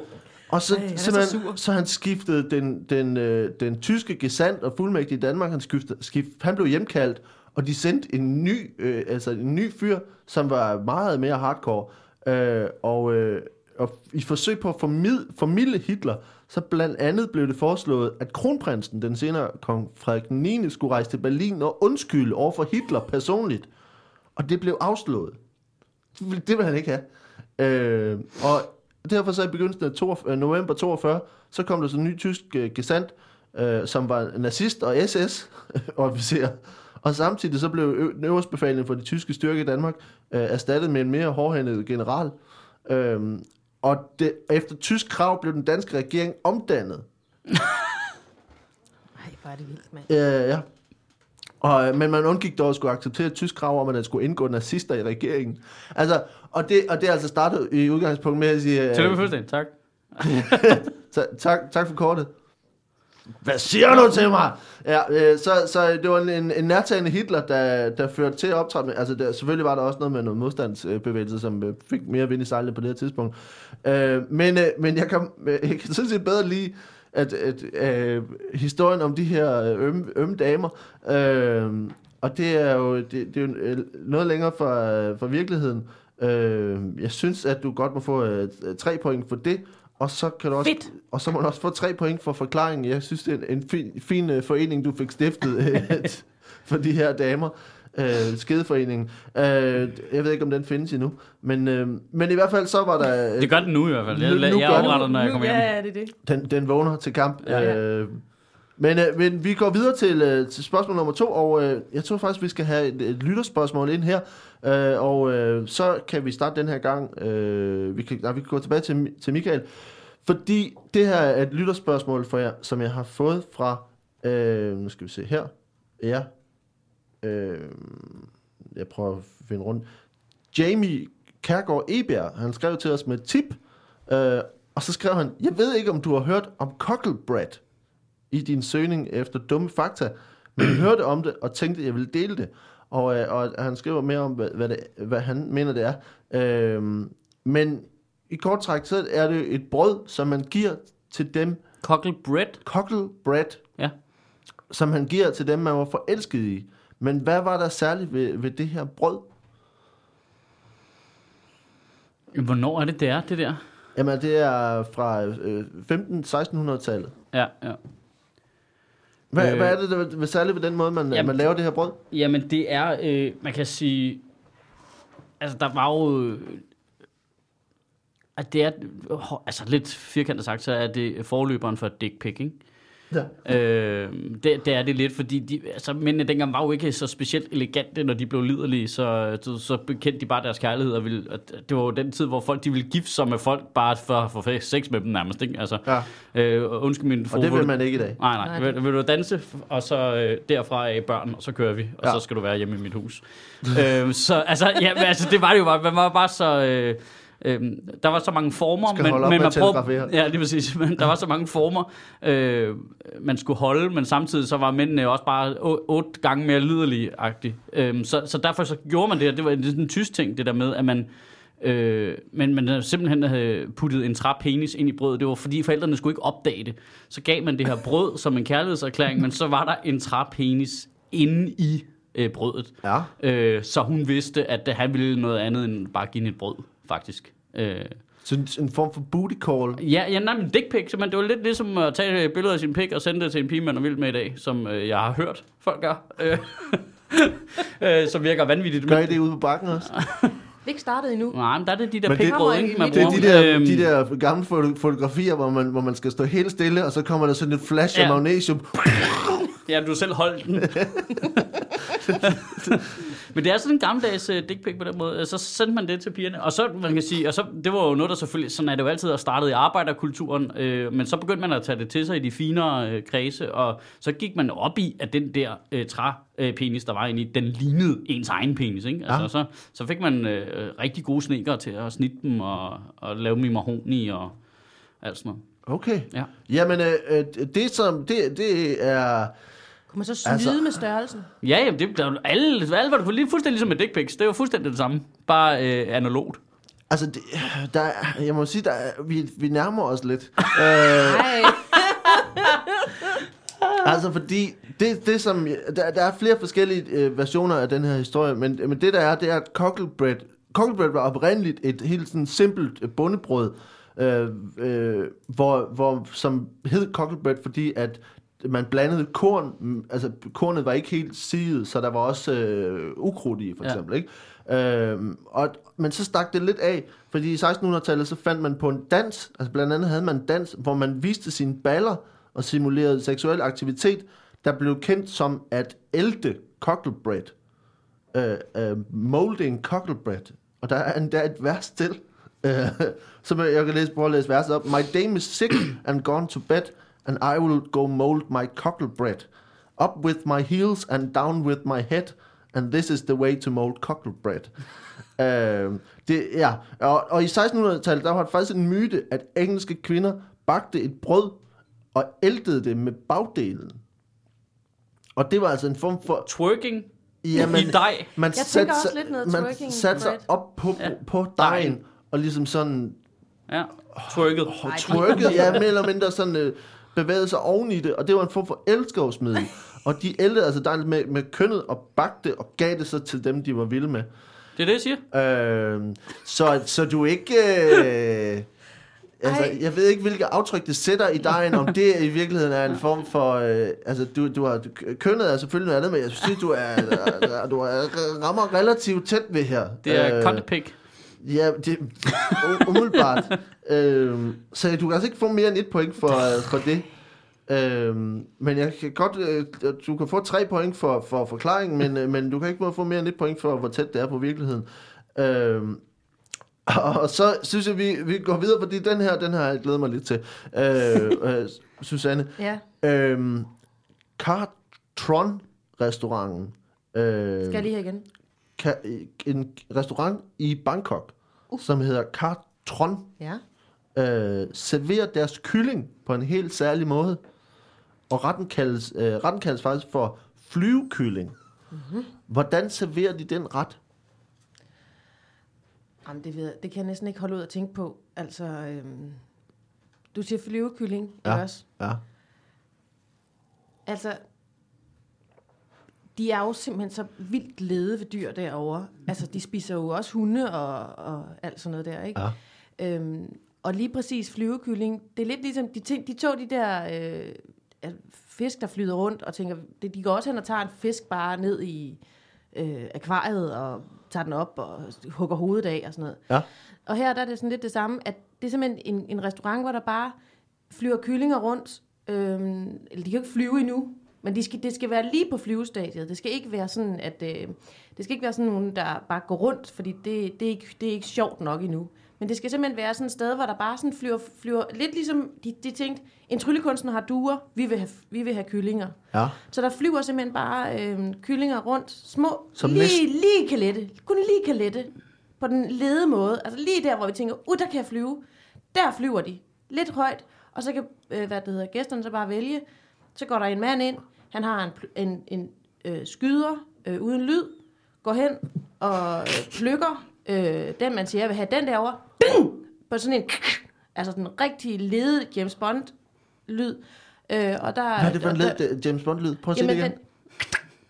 Speaker 1: og så,
Speaker 2: Ej, han så sur.
Speaker 1: så han skiftede den, den, øh, den tyske gesandt og fuldmægtige i Danmark, han, skiftede, skift, han blev hjemkaldt, og de sendte en ny, øh, altså en ny fyr, som var meget mere hardcore. Øh, og, øh, og i forsøg på at formid, formidle Hitler, så blandt andet blev det foreslået, at kronprinsen, den senere kong Frederik 9. skulle rejse til Berlin og undskylde over for Hitler personligt. Og det blev afslået. Det vil- han ikke have. Øh, og derfor så i begyndelsen af 42, øh, november 42, så kom der så en ny tysk øh, gesandt, øh, som var nazist og SS-officer. Og samtidig så blev ø- den øverste befaling for de tyske styrker i Danmark øh, erstattet med en mere hårdhændet general. Øh, og det, efter tysk krav blev den danske regering omdannet.
Speaker 2: Ej, hvor er det vildt, mand.
Speaker 1: Øh, ja. Og, øh, men man undgik dog at skulle acceptere tysk krav om, at der skulle indgå nazister i regeringen. Altså, og det, og det er altså startet i udgangspunkt med at sige... øh,
Speaker 3: Tillykke med fødselsdagen, tak.
Speaker 1: Ta- tak, tak for kortet. Hvad siger du til mig? Ja, øh, så, så det var en, en, nærtagende Hitler, der, der førte til optræden. Altså, der, selvfølgelig var der også noget med noget modstandsbevægelse, som øh, fik mere vind i sejlet på det her tidspunkt. Øh, men, øh, men jeg kan, øh, jeg kan sådan set bedre lige at, at, øh, historien om de her øh, ømme, ømme damer. Øh, og det er jo, det, det er jo øh, noget længere fra, fra virkeligheden. Øh, jeg synes, at du godt må få øh, tre point for det. Og så kan du også,
Speaker 2: Fedt.
Speaker 1: og så må du også få tre point for forklaringen. Jeg synes, det er en, en fin, fin øh, forening, du fik stiftet øh, for de her damer. Øh, skedeforeningen. Øh, jeg ved ikke, om den findes endnu. Men, øh, men i hvert fald så var der... Øh,
Speaker 3: Det gør den nu i hvert fald. Jeg,
Speaker 1: Nu- nu
Speaker 3: jeg
Speaker 1: gør den.
Speaker 3: opretter, når jeg kommer hjem.
Speaker 2: Ja, ja, det er det.
Speaker 1: den, den vågner til kamp.
Speaker 3: Ja.
Speaker 1: Ja. Øh, men, øh, men vi går videre til, øh, til spørgsmål nummer to, og øh, jeg tror faktisk, vi skal have et, et lytterspørgsmål ind her. Øh, og øh, så kan vi starte den her gang. Øh, vi, kan, nej, vi kan gå tilbage til, til Michael. Fordi det her er et lytterspørgsmål for jer, som jeg har fået fra... Øh, nu skal vi se her. Ja. Øh, jeg prøver at finde rundt. Jamie Kærgaard Eberg, han skrev til os med et tip, øh, og så skrev han, jeg ved ikke, om du har hørt om cocklebread i din søgning efter dumme fakta, men jeg hørte om det og tænkte, at jeg ville dele det. Og, øh, og han skriver mere om, hvad, hvad, det, hvad han mener, det er. Øh, men i kort træk, så er det et brød, som man giver til dem,
Speaker 3: Cockle bread.
Speaker 1: cocklebread,
Speaker 3: Ja.
Speaker 1: som han giver til dem, man var forelsket i. Men hvad var der særligt ved, ved det her brød?
Speaker 3: Hvornår er det, det er, det der?
Speaker 1: Jamen, det er fra øh, 15-1600-tallet.
Speaker 3: Ja, ja.
Speaker 1: Hvad,
Speaker 3: Øh.
Speaker 1: hvad er det, der er særligt ved den måde, man,
Speaker 3: Jamen-
Speaker 1: man laver det her brød?
Speaker 3: Jamen, det er, øh, man kan sige, altså der var jo, øh, at det er, altså lidt firkantet sagt, så er det forløberen for dick pic, ikke?
Speaker 1: Ja.
Speaker 3: Øh, det, det er det lidt, fordi de, altså, mændene dengang var jo ikke så specielt elegante, når de blev liderlige, så, så, så bekendte de bare deres kærlighed. Og ville, og det var jo den tid, hvor folk de ville gifte sig med folk, bare for at få sex med dem nærmest. Ikke? Altså,
Speaker 1: Ja,
Speaker 3: øh, undskyld min
Speaker 1: og det vil man ikke i dag.
Speaker 3: Nej, nej.
Speaker 2: Nej.
Speaker 3: Vil, vil du danse, og så øh, derfra af børn, og så kører vi, og ja.
Speaker 1: Ja.
Speaker 3: så skal du være hjemme i mit hus. øh, så altså, ja, men, altså, det var det jo bare. Man var bare så... Øh, Øhm, der var så mange former, men, men man
Speaker 1: telegrafere.
Speaker 3: ja, lige præcis. Men der var så mange former, øh, man skulle holde, men samtidig så var mændene også bare otte gange mere liderlige-agtige. Øhm, så, så derfor så gjorde man det, og det var det sådan en tysk ting, det der med, at man Øh, men man simpelthen havde puttet en træ penis ind i brødet. Det var fordi forældrene skulle ikke opdage det. Så gav man det her brød som en kærlighedserklæring, men så var der en træ penis inde i øh, brødet.
Speaker 1: Ja.
Speaker 3: Øh, så hun vidste, at han ville noget andet end bare give hende et brød, faktisk. Øh,
Speaker 1: Så en, form for booty call.
Speaker 3: ja, ja, nej, men dick pic, simpelthen. Det var lidt ligesom at tage et billede af sin pik og sende det til en pige, man er vild med i dag, som øh, jeg har hørt folk gør. Øh, øh, som virker vanvittigt.
Speaker 1: Gør I det ude på bakken også?
Speaker 2: Vi er ikke startet endnu.
Speaker 3: Nej, men der er det de der
Speaker 1: Men det-
Speaker 3: pikbrød,
Speaker 2: Kommer
Speaker 3: ikke? man
Speaker 1: Det er de der,
Speaker 3: Øhm,
Speaker 1: de der gamle foto- fotografier, hvor man, hvor man skal stå helt stille, og så kommer der sådan et flash af
Speaker 3: Ja.
Speaker 1: magnesium.
Speaker 3: Ja, du selv holdt den. Men det er sådan en gammeldags uh, dick pic på den måde. Så sendte man det til pigerne. Og så, man kan sige, og så, det var jo noget, der selvfølgelig, sådan er det jo altid, at startede i arbejderkulturen. Øh, men så begyndte man at tage det til sig i de finere øh, kredse, og så gik man op i, at den der øh, træ øh, penis, der var inde i, den lignede ens egen penis. Ikke? Altså,
Speaker 1: Ja.
Speaker 3: så, så fik man øh, rigtig gode sneker til at snitte dem og, og lave dem i mahoni og alt sådan noget.
Speaker 1: Okay.
Speaker 3: Ja.
Speaker 1: Jamen, øh, øh, det som, det, det er...
Speaker 2: Kunne man så snyde
Speaker 1: Altså-
Speaker 2: altså... med størrelsen?
Speaker 3: Ja, jamen, det, der, er jo alle, alle var det kunne lige fuldstændig ligesom med dick pics. Det er jo fuldstændig det samme. Bare øh, analogt.
Speaker 1: Altså, det, der, er- jeg må sige, der er, vi, vi nærmer os lidt. øh,
Speaker 2: Nej.
Speaker 1: altså, fordi det, det som... Der, der er flere forskellige øh, versioner af den her historie, men, men det der er, det er, at cocklebread... Cocklebread var oprindeligt et helt sådan simpelt øh, bondebrød, øh, øh, hvor, hvor, som hed cocklebread, fordi at man blandede korn, mm, altså kornet var ikke helt siget, så der var også øh, ukrudt i, for
Speaker 3: Ja.
Speaker 1: eksempel, ikke? Øhm, og, men så stak det lidt af, fordi i 1600-tallet så fandt man på en dans, altså blandt andet havde man en dans, hvor man viste sine baller og simulerede seksuel aktivitet, der blev kendt som at ælte cocklebread. Øh, øh, molding cocklebread. Og der er endda et vers til, øh, som jeg kan læse, prøve at læse verset op. My dame is sick and gone to bed, and I will go mold my cocklebread. Up with my heels and down with my head, and this is the way to mold cocklebread. øh, det, ja, og, og i 1600-tallet, der var det faktisk en myte, at engelske kvinder bagte et brød og æltede det med bagdelen. Og det var altså en form for...
Speaker 3: Twerking
Speaker 1: Jamen,
Speaker 3: i dig.
Speaker 1: man
Speaker 2: Jeg tænker også lidt noget
Speaker 1: man
Speaker 2: twerking
Speaker 1: satte sig
Speaker 2: bread.
Speaker 1: op på,
Speaker 3: Ja.
Speaker 1: på dejen, og ligesom sådan
Speaker 3: Ja, twerket.
Speaker 1: twerkede, ja, mere eller mindre sådan øh, bevægede sig oven i det, og det var en form for elskovsmiddel. Og de ældede altså dejen med, med kønnet og bagte og gav det så til dem, de var vilde med.
Speaker 3: Det er det, jeg siger.
Speaker 1: Øh, så, så du ikke... Øh, Altså,
Speaker 2: Ej.
Speaker 1: jeg ved ikke, hvilke aftryk det sætter i dejen, om det i virkeligheden er en form for... Øh, altså, du, du har, kønnet er selvfølgelig noget andet, men jeg synes, du er, du er rammer relativt tæt ved her.
Speaker 3: Det er
Speaker 1: Øh,
Speaker 3: contepik.
Speaker 1: Ja, det u- umiddelbart. øhm, så du kan altså ikke få mere end et point for, øh, for det. Øhm, men jeg kan godt, øh, du kan få tre point for, for forklaringen, men, øh, men du kan ikke få mere end et point for, hvor tæt det er på virkeligheden. Øhm, og så synes jeg, vi, vi går videre, fordi den her, den her jeg glæder mig lidt til. Øh, øh, Susanne.
Speaker 2: Ja,
Speaker 1: Øhm, Cartron-restauranten. Øh,
Speaker 2: skal jeg lige her igen?
Speaker 1: ka- en restaurant i Bangkok, uh. som hedder Cartron,
Speaker 2: Ja.
Speaker 1: øh, serverer deres kylling på en helt særlig måde. Og retten kaldes, øh, retten kaldes faktisk for flyvekylling. Mm-hmm. Hvordan serverer de den ret?
Speaker 2: Jamen, det, ved jeg, det kan jeg næsten ikke holde ud at tænke på. Altså, øhm, du siger flyvekylling. Ja. også?
Speaker 1: Ja.
Speaker 2: Altså, de er jo simpelthen så vildt lede ved dyr derovre. Altså, de spiser jo også hunde og, og alt sådan noget der, ikke?
Speaker 1: Ja.
Speaker 2: Øhm, og lige præcis flyvekylling, det er lidt ligesom, de, ting, de tog de der øh, fisk, der flyder rundt, og tænker, det, de går også hen og tager en fisk bare ned i øh, akvariet, og tager den op og hugger hovedet af og sådan noget.
Speaker 1: Ja.
Speaker 2: Og her der er det sådan lidt det samme, at det er simpelthen en, en restaurant, hvor der bare flyver kyllinger rundt. Øhm, eller de kan ikke flyve endnu, men de skal, det skal være lige på flyvestadiet. Det skal ikke være sådan, at øh, det skal ikke være sådan nogen, der bare går rundt, fordi det, det, er ikke, det er ikke sjovt nok endnu. Men det skal simpelthen være sådan et sted, hvor der bare sådan flyver, flyver lidt ligesom de, de tænkte, en tryllekunstner har duer, vi vil have, vi vil have kyllinger.
Speaker 1: Ja.
Speaker 2: Så der flyver simpelthen bare øh, kyllinger rundt, små,
Speaker 1: Som
Speaker 2: lige,
Speaker 1: næsten-
Speaker 2: lige kan lette, kun lige kan lette, på den lede måde. Altså lige der, hvor vi tænker, uh, der kan jeg flyve. Der flyver de, lidt højt, og så kan, øh, hvad det hedder, gæsterne så bare vælge. Så går der en mand ind, han har en, en, en øh, skyder øh, uden lyd, går hen og øh, plukker øh, den, man siger, jeg vil have den derovre, Ding! på sådan en, altså den rigtige lede James Bond lyd. Øh, og der,
Speaker 1: Hvad er det for en
Speaker 2: der-
Speaker 1: led, James Bond-lyd? Prøv at se det
Speaker 2: Jamen,
Speaker 1: igen.
Speaker 2: den,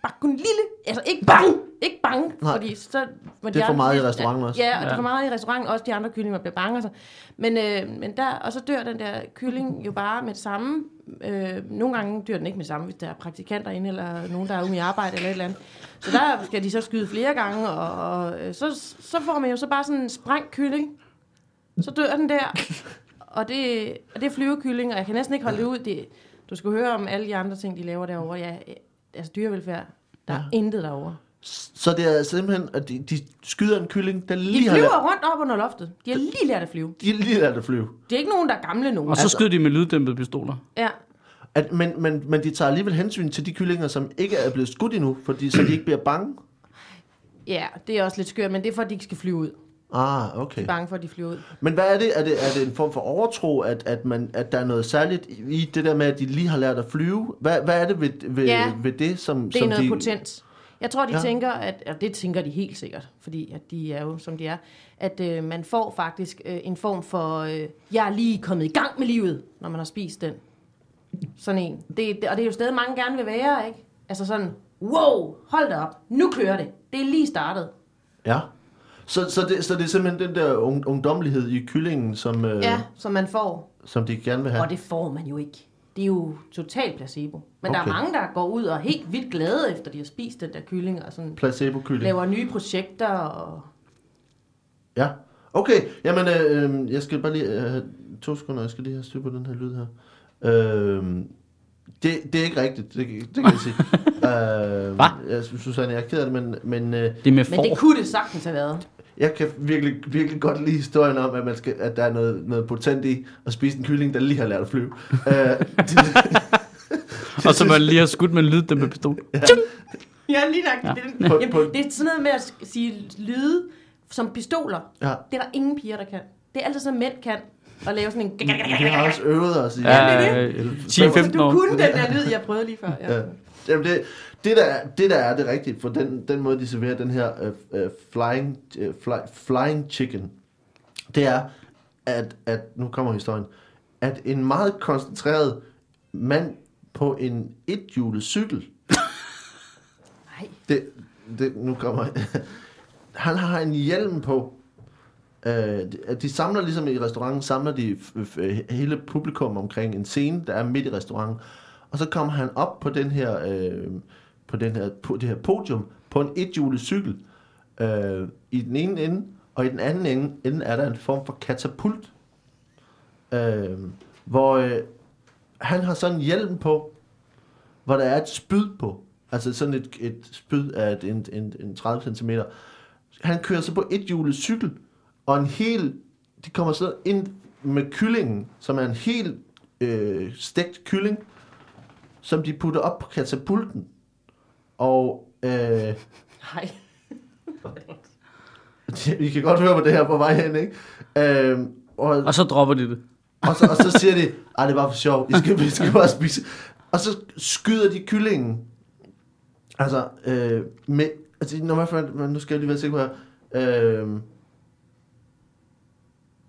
Speaker 2: bare kun en lille, altså ikke bang, ikke bang,
Speaker 1: Nej.
Speaker 2: fordi så... må
Speaker 1: Det er
Speaker 2: de
Speaker 1: for
Speaker 2: andre-
Speaker 1: meget i restauranten også.
Speaker 2: Ja, og det er for meget i restauranten, også de andre kyllinger bliver bange. Altså. Men, øh, men der, og så dør den der kylling jo bare med det samme. Øh, nogle gange dør den ikke med samme, hvis der er praktikanter inde, eller nogen, der er ude i arbejde, eller et eller andet. Så der skal de så skyde flere gange, og, og øh, så, så får man jo så bare sådan en sprængt kylling. Så dør den der, og det, og det er flyvekylling, og jeg kan næsten ikke holde det ud. Det, du skal høre om alle de andre ting, de laver derovre. Ja, altså dyrevelfærd, der er intet derovre.
Speaker 1: Så det er simpelthen, at de, de skyder en kylling, der
Speaker 2: De
Speaker 1: lige har
Speaker 2: flyver
Speaker 1: lært,
Speaker 2: rundt op under loftet. De har lige lært at flyve.
Speaker 1: de har lige lært at flyve.
Speaker 2: Det er ikke nogen, der er gamle nogen.
Speaker 3: Og så
Speaker 1: Altså-
Speaker 3: skød de med lyddæmpede pistoler.
Speaker 2: Ja,
Speaker 1: At, men, men, men de tager alligevel hensyn til de kyllinger, som ikke er blevet skudt endnu, fordi, så de ikke bliver bange.
Speaker 2: ja, det er også lidt skørt, men det er for, at de ikke skal flyve ud.
Speaker 1: Ah,
Speaker 2: De
Speaker 1: okay.
Speaker 2: er bange for, at de flyver ud.
Speaker 1: Men hvad er det? Er det, er det en form for overtro, at, at, man, at der er noget særligt i det der med, at de lige har lært at flyve? Hvad, hvad er det ved, ved,
Speaker 2: Ja,
Speaker 1: ved det, som,
Speaker 2: Det er
Speaker 1: som
Speaker 2: noget
Speaker 1: de...
Speaker 2: potens. Jeg tror, de
Speaker 1: Ja.
Speaker 2: tænker, at, og det tænker de helt sikkert, fordi at de er jo, som de er, at øh, man får faktisk øh, en form for, øh, jeg er lige kommet i gang med livet, når man har spist den. Sådan en. Det, det, og det er jo stadig mange gerne vil være, ikke? Altså sådan, wow, hold da op, nu kører det. Det er lige startet.
Speaker 1: Ja. Så, så, det, så det er simpelthen den der ung, ungdommelighed i kyllingen, som, øh,
Speaker 2: Ja, som man får.
Speaker 1: som de gerne vil have.
Speaker 2: Og det får man jo ikke. Det er jo total placebo. Men okay. der er mange, der går ud og er helt vildt glade, efter de har spist den der kylling, og sådan
Speaker 1: Placebo-kylling.
Speaker 2: laver nye projekter. Og...
Speaker 1: Ja. Okay, jamen, øh, øh, jeg skal bare lige... Øh, to sekunder, jeg skal lige have styr på den her lyd her. Øh, det, det er ikke rigtigt, det, det kan jeg sige. øh,
Speaker 3: Hva?
Speaker 1: jeg, Susanne, jeg er ked af det, men, men øh,
Speaker 3: Det er med
Speaker 2: Men
Speaker 3: for.
Speaker 2: det kunne det sagtens have været.
Speaker 1: Jeg kan virkelig, virkelig godt lide historien om, at, man skal, at der er noget, noget potent i at spise en kylling, der lige har lært at flyve. det,
Speaker 3: Og så man lige har skudt med en lyddæmpet pistol.
Speaker 2: Ja, lige nok.
Speaker 3: Ja.
Speaker 2: Ja. Det,
Speaker 1: På-
Speaker 2: jamen, det er sådan noget med at sige lyde som pistoler.
Speaker 1: ja,
Speaker 2: Det er der ingen piger, der kan. Det er altid sådan, mænd kan. At lave sådan en...
Speaker 1: vi har også øvet os i
Speaker 3: Ja,
Speaker 2: det er
Speaker 3: øh,
Speaker 2: Så
Speaker 3: 10-15
Speaker 2: du
Speaker 3: år.
Speaker 2: kunne den der lyd, jeg prøvede lige før. Ja.
Speaker 1: Ja. Jamen det, det, der, er- det der er det rigtige for den, den måde, de serverer den her uh, uh, flying, uh, fly, flying chicken, det er, at, at, nu kommer historien, at en meget koncentreret mand på en ethjulet cykel,
Speaker 2: Nej.
Speaker 1: det, det, nu kommer han har en hjelm på, Øh, de, samler ligesom i restauranten, samler de hele publikum omkring en scene, der er midt i restauranten. Og så kommer han op på den her, øh, på den her, på det her podium på en ethjulet cykel. Øh, I den ene ende, og i den anden ende, ende er der en form for katapult. Øh, hvor øh, han har sådan en hjelm på, hvor der er et spyd på. Altså sådan et, et spyd af et, en, en, en 30 cm. Han kører så på ethjulet cykel, og en hel, de kommer så ind med kyllingen, som er en helt øh, stegt kylling, som de putter op på katapulten. Og øh,
Speaker 2: Nej.
Speaker 1: I kan godt høre på det her på vej hen, ikke? Øh, og,
Speaker 3: Og så dropper de det.
Speaker 1: og, så, og så siger de, ej, det er bare for sjov, I skal, I skal bare spise. Og så skyder de kyllingen. Altså, øh, med, altså, når man, men nu skal jeg lige være sikker på her. Øh,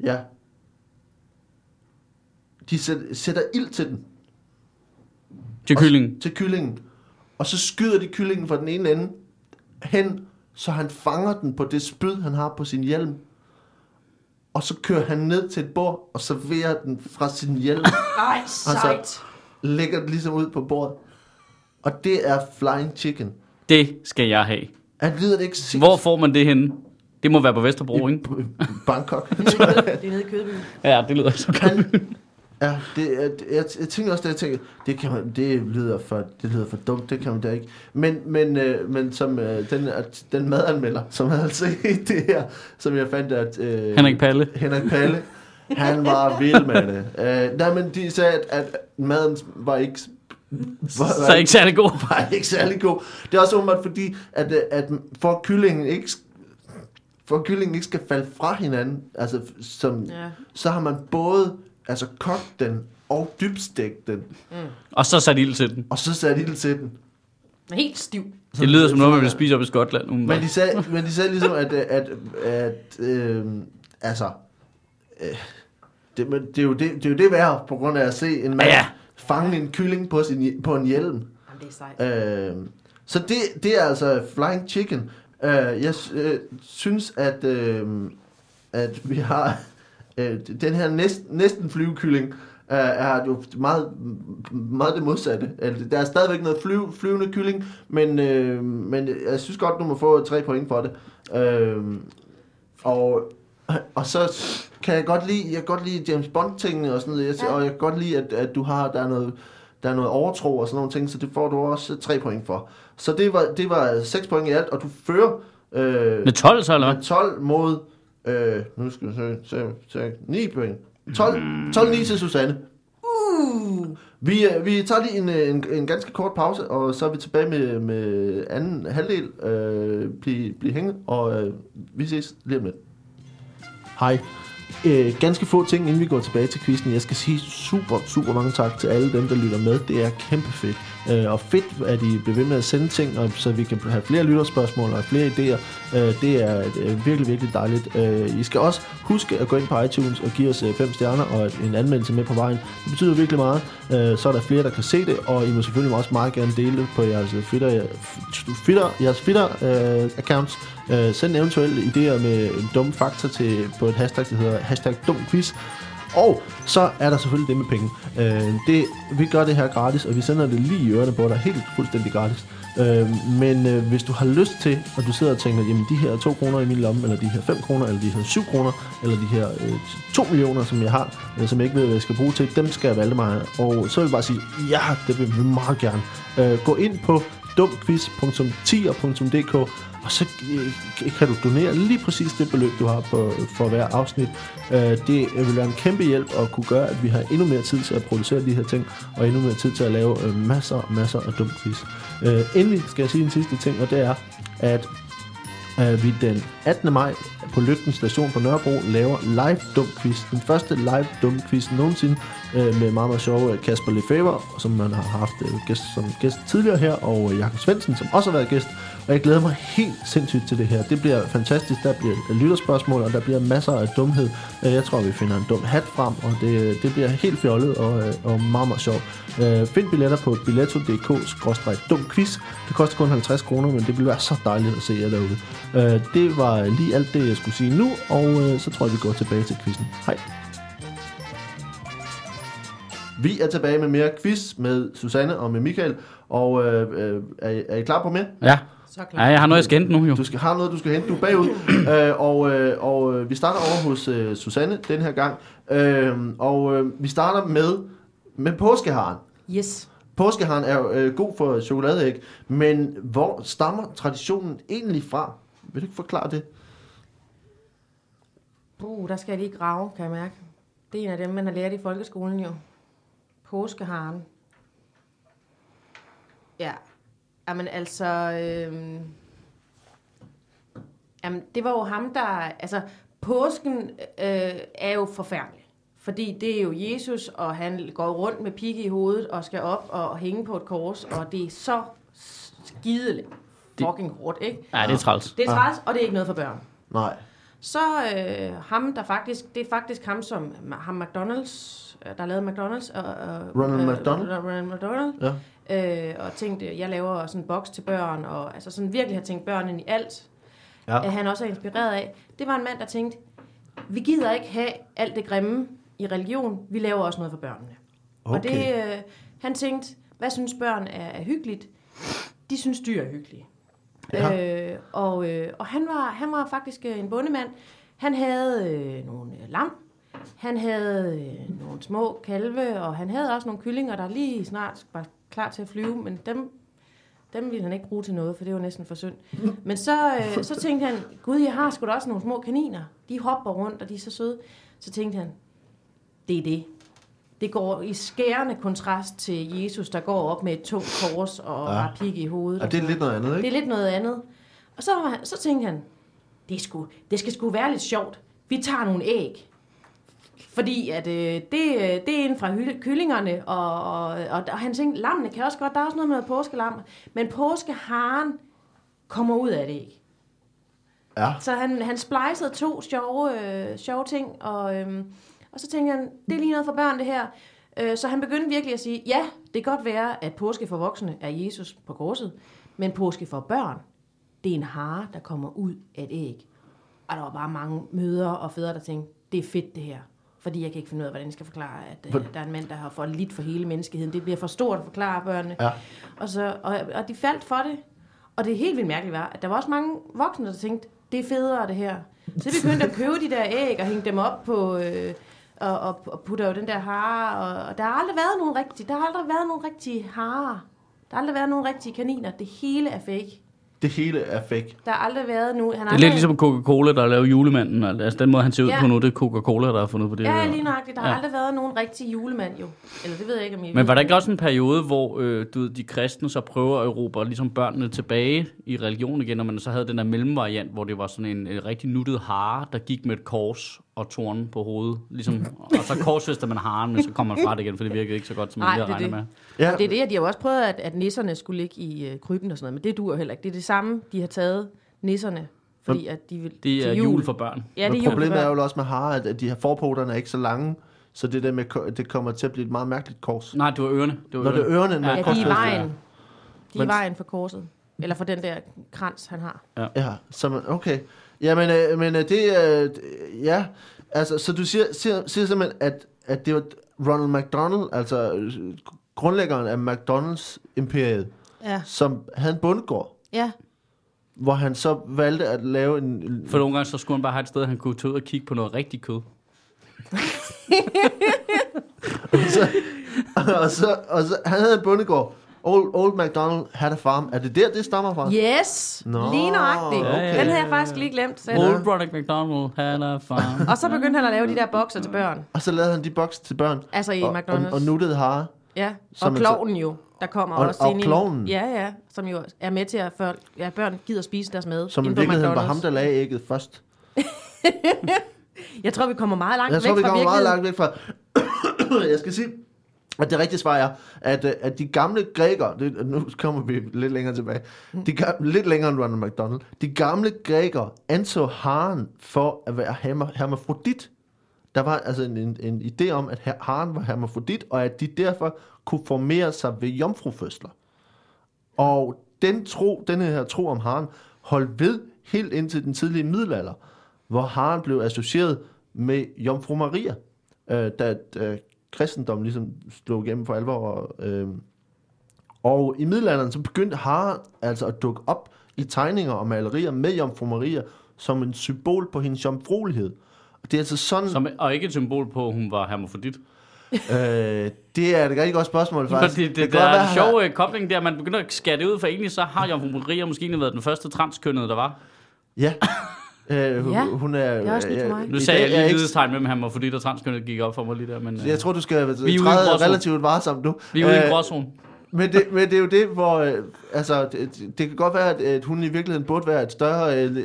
Speaker 1: ja. De sæt, sætter ild til den,
Speaker 3: Til kyllingen.
Speaker 1: til kyllingen. Og så skyder de kyllingen fra den ene ende hen, så han fanger den på det spyd, han har på sin hjelm. Og så kører han ned til et bord og serverer den fra sin hjelm.
Speaker 2: Ej, sejt.
Speaker 1: lægger den ligesom ud på bordet. Og det er flying chicken.
Speaker 3: Det skal jeg have.
Speaker 1: Han lyder det ikke sindssygt
Speaker 3: Hvor får man det henne? Det må være på Vesterbro,
Speaker 1: i
Speaker 3: ikke?
Speaker 1: Bangkok.
Speaker 2: Det er nede- i Kødbyen.
Speaker 3: Ja, det lyder så godt.
Speaker 1: Han, ja, det, er- jeg, jeg tænker også, det jeg tænker, det, kan man, det, lyder for, det lyder for dumt, det kan man da ikke. Men, men, øh, men som øh, den, at, den madanmelder, som havde set det her, som jeg fandt, at... Øh,
Speaker 3: Henrik Palle.
Speaker 1: Henrik Palle, han var vild med det. Øh, nej, men de sagde, at, at maden var ikke... Var,
Speaker 3: Så ikke særlig god.
Speaker 1: var ikke særlig god. Det er også åbenbart fordi, at, øh, at for at kyllingen ikke for at kyllingen ikke skal falde fra hinanden, altså som. Ja. så har man både altså kogt den og dybstegt den,
Speaker 3: Og så sat ild til den.
Speaker 1: og så sat ild til den.
Speaker 2: Den er helt stiv.
Speaker 3: Det lyder som noget, man vil spise op i Skotland.
Speaker 1: Men
Speaker 3: umiddelbart.
Speaker 1: de sagde, men de sagde ligesom, at, øh, at, at øh, altså, øh, det, men det, er jo det, det er jo det værd, på grund af at se en mand
Speaker 3: ja.
Speaker 1: fange en kylling på, sin, på en hjelm.
Speaker 2: Jamen, det er sejt.
Speaker 1: Øh, så det, det er altså Flying Chicken. Øh, jeg øh, synes, at, øh, at vi har øh, den her næst, næsten flyvekylling, øh, er jo meget, meget det modsatte. Altså, der er stadigvæk noget flyv, flyvende kylling, men, øh, men jeg synes godt, du må få tre point for det. Øh, og, og så kan jeg godt lide, jeg kan godt lide James Bond-tingene og sådan noget, jeg,
Speaker 2: Ja.
Speaker 1: og jeg kan godt lide, at, at du har, der er noget, der er noget overtro og sådan nogle ting, så det får du også tre point for. Så det var, det var 6 point i alt, og du fører øh,
Speaker 3: Med 12 så, eller hvad?
Speaker 1: med 12 mod, øh, nu skal vi se, se, se 9 point. 12, 12 9 til Susanne.
Speaker 2: Uh.
Speaker 1: Vi, øh, vi tager lige en, øh, en, en ganske kort pause, og så er vi tilbage med, med anden halvdel. Øh, bliv, bliv hængende, og øh, vi ses lige om lidt. Hej. Øh, ganske få ting, inden vi går tilbage til quizzen. Jeg skal sige super, super mange tak til alle dem, der lytter med. Det er kæmpe fedt. Øh, og fedt, at I bliver ved med at sende ting, og, så vi kan have flere lytterspørgsmål og flere idéer. Øh, det er øh, virkelig, virkelig dejligt. Øh, I skal også huske at gå ind på iTunes og give os øh, fem stjerner og en anmeldelse med på vejen. Det betyder virkelig meget. Øh, så er der flere, der kan se det, og I må selvfølgelig også meget gerne dele det på jeres øh, Twitter, Twitter, jeres Twitter øh, accounts. Øh, send eventuelle idéer med dumme fakta til, på et hashtag, der hedder hashtag dumquiz. Og så er der selvfølgelig det med penge. Øh, det, vi gør det her gratis, og vi sender det lige i ørerne på dig, helt fuldstændig gratis. Øh, men øh, hvis du har lyst til, og du sidder og tænker, jamen de her 2 kroner i min lomme, eller de her 5 kroner, eller de her 7 kroner, eller de her øh, 2 millioner, som jeg har, øh, som jeg ikke ved, hvad jeg skal bruge til, dem skal jeg valge mig. Og så vil jeg bare sige, ja, det vil vi meget gerne. Øh, gå ind på dumquiz.tier.dk og så øh, kan du donere lige præcis det beløb, du har på, for hver afsnit. Øh, det vil være en kæmpe hjælp at kunne gøre, at vi har endnu mere tid til at producere de her ting, og endnu mere tid til at lave øh, masser og masser af dum quiz. Endelig skal jeg sige en sidste ting, og det er, at øh, vi den 18. maj på Lygten station på Nørrebro laver live dum quiz. Den første live dum quiz nogensinde, øh, med meget, meget sjove Kasper Lefebvre, som man har haft øh, gæst, som gæst tidligere her, og øh, Jakob Svendsen, som også har været gæst. Og jeg glæder mig helt sindssygt til det her. Det bliver fantastisk. Der bliver lytterspørgsmål, og der bliver masser af dumhed. Øh, jeg tror, vi finder en dum hat frem, og det, det bliver helt fjollet og, øh, og meget, meget sjovt. Øh, find billetter på billetto.dk-dumquiz. Det koster kun 50 kroner, men det vil være så dejligt at se jer derude. Det var lige alt det, jeg skulle sige nu, og så tror jeg, vi går tilbage til quizzen. Hej. Vi er tilbage med mere quiz med Susanne og med Michael. Og øh, øh, er, I- er I klar på mere?
Speaker 3: Ja.
Speaker 2: Så
Speaker 3: ja,
Speaker 2: klar.
Speaker 3: jeg har noget, jeg skal hente nu jo.
Speaker 1: Du skal have noget, du skal hente. Du er bagud. øh, og øh, og øh, vi starter over hos øh, Susanne den her gang. Øh, og øh, vi starter med, med påskeharen.
Speaker 2: Yes.
Speaker 1: Påskeharen er jo øh, god for chokoladeæg, men hvor stammer traditionen egentlig fra? Vil du ikke forklare det?
Speaker 2: Uh, der skal jeg lige grave, kan jeg mærke. Det er en af dem, man har lært i folkeskolen jo. Påskeharen. Ja. Jamen altså... Øhm, jamen, det var jo ham, der... Altså, påsken øh, er jo forfærdelig. Fordi det er jo Jesus, og han går rundt med pigge i hovedet og skal op og hænge på et kors, og det er så skideligt fucking hårdt, ikke?
Speaker 3: Ja, det er træls.
Speaker 2: Det er træls, og det er ikke noget for børn.
Speaker 1: Nej.
Speaker 2: Så øh, ham, der faktisk, det er faktisk ham, som ham McDonald's, øh, der lavet McDonald's. Og, og,
Speaker 1: Ronald
Speaker 2: øh,
Speaker 1: McDonald?
Speaker 2: Ronald McDonald.
Speaker 1: Ja.
Speaker 2: Øh, og tænkte, jeg laver sådan en boks til børn, og altså sådan virkelig har tænkt børnene i alt.
Speaker 1: Ja.
Speaker 2: Ja. han også er inspireret af. Det var en mand, der tænkte, vi gider ikke have alt det grimme i religion, vi laver også noget for børnene. Og det,
Speaker 1: Okay.
Speaker 2: øh, han tænkte, hvad synes børn er, er hyggeligt? De synes dyr er hyggelige.
Speaker 1: Ja.
Speaker 2: Øh, og øh, og han, var, han var faktisk øh, en bondemand. Han havde øh, nogle øh, lam, han havde øh, nogle små kalve, og han havde også nogle kyllinger, der lige snart var klar til at flyve, men dem, dem ville han ikke bruge til noget, for det var næsten for synd. Men så, øh, så tænkte han, gud, jeg har sgu da også nogle små kaniner. De hopper rundt, og de er så søde. Så tænkte han, det er det. Det går i skærende kontrast til Jesus, der går op med et tungt kors og
Speaker 1: Ja.
Speaker 2: ja. har pigge i hovedet.
Speaker 1: Og
Speaker 2: og
Speaker 1: det er lidt noget andet,
Speaker 2: det
Speaker 1: ikke?
Speaker 2: er lidt noget andet. Og så, så tænkte han, det, sgu, det skal sgu være lidt sjovt. Vi tager nogle æg. Fordi at, øh, det, øh, det er en fra kyllingerne, og, og, og, og han tænkte, lammene kan også godt, der er også noget med noget påskelam. Men påskeharen kommer ud af et æg.
Speaker 1: Ja.
Speaker 2: Så han, han splicede to sjove, øh, sjove ting, og, øhm, og så tænkte han, det er lige noget for børn det her. Øh, så han begyndte virkelig at sige, ja, det kan godt være, at påske for voksne er Jesus på korset, men påske for børn, det er en hare, der kommer ud af et æg. Og der var bare mange mødre og fædre, der tænkte, det er fedt det her. Fordi jeg kan ikke finde ud af, hvordan jeg skal forklare, at øh, der er en mand, der har fået lidt for hele menneskeheden. Det bliver for stort at forklare børnene.
Speaker 1: Ja.
Speaker 2: Og, så, og, og de faldt for det. Og det helt vildt mærkeligt var, at der var også mange voksne, der tænkte, det er federe det her. Så de begyndte at købe de der æg og hænge dem op på... Øh, og, og, og putter jo den der hare, og, og der har aldrig været nogen rigtige, der har aldrig været nogen rigtige harer. Der har aldrig været nogen rigtige kaniner. Det hele er fake.
Speaker 1: Det hele er fake.
Speaker 2: Der har aldrig været nogen... Han har
Speaker 3: Det er
Speaker 2: aldrig,
Speaker 3: lidt ligesom Coca-Cola, der laver julemanden. Altså den måde, han ser ud
Speaker 2: Ja.
Speaker 3: på nu, det er Coca-Cola, der har fundet på det.
Speaker 2: Ja, lige nøjagtigt. Der har
Speaker 3: Ja.
Speaker 2: aldrig været nogen rigtig julemand, jo. Eller det ved jeg ikke, om I
Speaker 3: Men var der ikke også en periode, hvor øh, du ved, de kristne så prøver at erobre ligesom børnene tilbage i religion igen, og man så havde den der mellemvariant, hvor det var sådan en øh, rigtig nuttet hare, der gik med et kors og torn på hovedet. Ligesom, og så korsfester man haren, men så kommer man fra det igen, for det virkede ikke så godt, som man lige
Speaker 2: det
Speaker 3: havde regnet
Speaker 2: det.
Speaker 3: med.
Speaker 1: Ja,
Speaker 2: Det er det, at de har jo også prøvet, at, at nisserne skulle ligge i øh, kryben og sådan noget, men det dur heller ikke. Det er det samme, de har taget nisserne, fordi at de vil
Speaker 3: Det er
Speaker 2: til
Speaker 3: jul for børn.
Speaker 2: Ja, det er jul
Speaker 1: problemet er jo også med harer, at- at de her forpoterne er ikke så lange, så det der med, det kommer til at blive et meget mærkeligt kors.
Speaker 3: Nej, det var ørerne. Det var
Speaker 1: Når det er ørerne,
Speaker 3: Ja,
Speaker 1: ja,
Speaker 2: Ja, de er i vejen. De er i vejen for korset. Eller for den der krans, han har.
Speaker 1: Ja, så man, okay. Jamen, øh, men øh, det er, øh, ja, altså, så du siger, siger, siger simpelthen, at, at det var Ronald McDonald, altså øh, grundlæggeren af McDonald's imperiet,
Speaker 2: Ja.
Speaker 1: som havde en bondegård,
Speaker 2: Ja.
Speaker 1: hvor han så valgte at lave en...
Speaker 3: For nogle gange, så skulle han bare have et sted, han kunne tage ud og kigge på noget rigtig kød.
Speaker 1: så, og, så, og så, han havde en bondegård. Old, Old McDonald had a farm. Er det der, det stammer fra?
Speaker 2: Yes!
Speaker 1: Nå,
Speaker 2: Lige nøjagtigt.
Speaker 1: okay.
Speaker 2: Den havde jeg faktisk lige glemt selv.
Speaker 3: Old Ronald McDonald had a farm.
Speaker 2: Og så begyndte han at lave de der bokser til børn.
Speaker 1: Og så lavede han de boks til børn.
Speaker 2: Altså i
Speaker 1: og, og,
Speaker 2: McDonald's.
Speaker 1: og nuttede hare.
Speaker 2: Ja, og klovnen jo, der kommer
Speaker 1: Og-
Speaker 2: også
Speaker 1: og
Speaker 2: ind i...
Speaker 1: klovnen?
Speaker 2: Ja, ja, som jo er med til at folk, ja, børn gider spise deres mad.
Speaker 1: Som i virkeligheden var ham, der lagde ægget først.
Speaker 2: Jeg tror, vi kommer meget langt
Speaker 1: Jeg tror,
Speaker 2: væk
Speaker 1: vi
Speaker 2: fra
Speaker 1: kommer meget
Speaker 2: virkeligheden.
Speaker 1: langt væk fra... jeg skal sige, at det rigtige svar er, at, øh, at de gamle grækere, det, nu kommer vi lidt længere tilbage, de gamle, lidt længere end Ronald McDonald, de gamle grækere anså haren for at være herma- hermafrodit. Der var altså en, en, en idé om, at haren var hermafrodit, og at de derfor kunne formere sig ved jomfrufødsler. Og den tro, denne her tro om haren, holdt ved helt indtil den tidlige middelalder, hvor haren blev associeret med Jomfru Maria, øh, da, da kristendommen ligesom slog igennem for alvor. Og, øh, og i middelalderen så begyndte haren altså at dukke op i tegninger og malerier med Jomfru Maria som en symbol på hendes jomfruelighed. Og det er altså sådan,
Speaker 3: Som, og ikke et symbol på, at hun var hermafrodit.
Speaker 1: øh, det er et rigtig godt spørgsmål faktisk.
Speaker 3: Fordi det, det,
Speaker 1: kan
Speaker 3: der er en sjov øh, kobling der, man begynder at skære det ud, for egentlig så har Jomfru Maria måske egentlig været den første transkønnede, der var.
Speaker 1: Ja. Øh, hun,
Speaker 2: Ja,
Speaker 1: hun er,
Speaker 2: det er også nyt for mig.
Speaker 3: Nu
Speaker 1: i
Speaker 3: sagde jeg lige et lidestegn med, at han var fordi der transkønnet gik op for mig lige der, men øh,
Speaker 1: Jeg tror, du skal
Speaker 3: Vi i
Speaker 1: træde relativt varsomt nu.
Speaker 3: vi er ude i en
Speaker 1: Øh,
Speaker 3: gråzone.
Speaker 1: Men det, men det er jo det, hvor... Øh, altså, det, det kan godt være, at, at hun i virkeligheden burde være et større øh,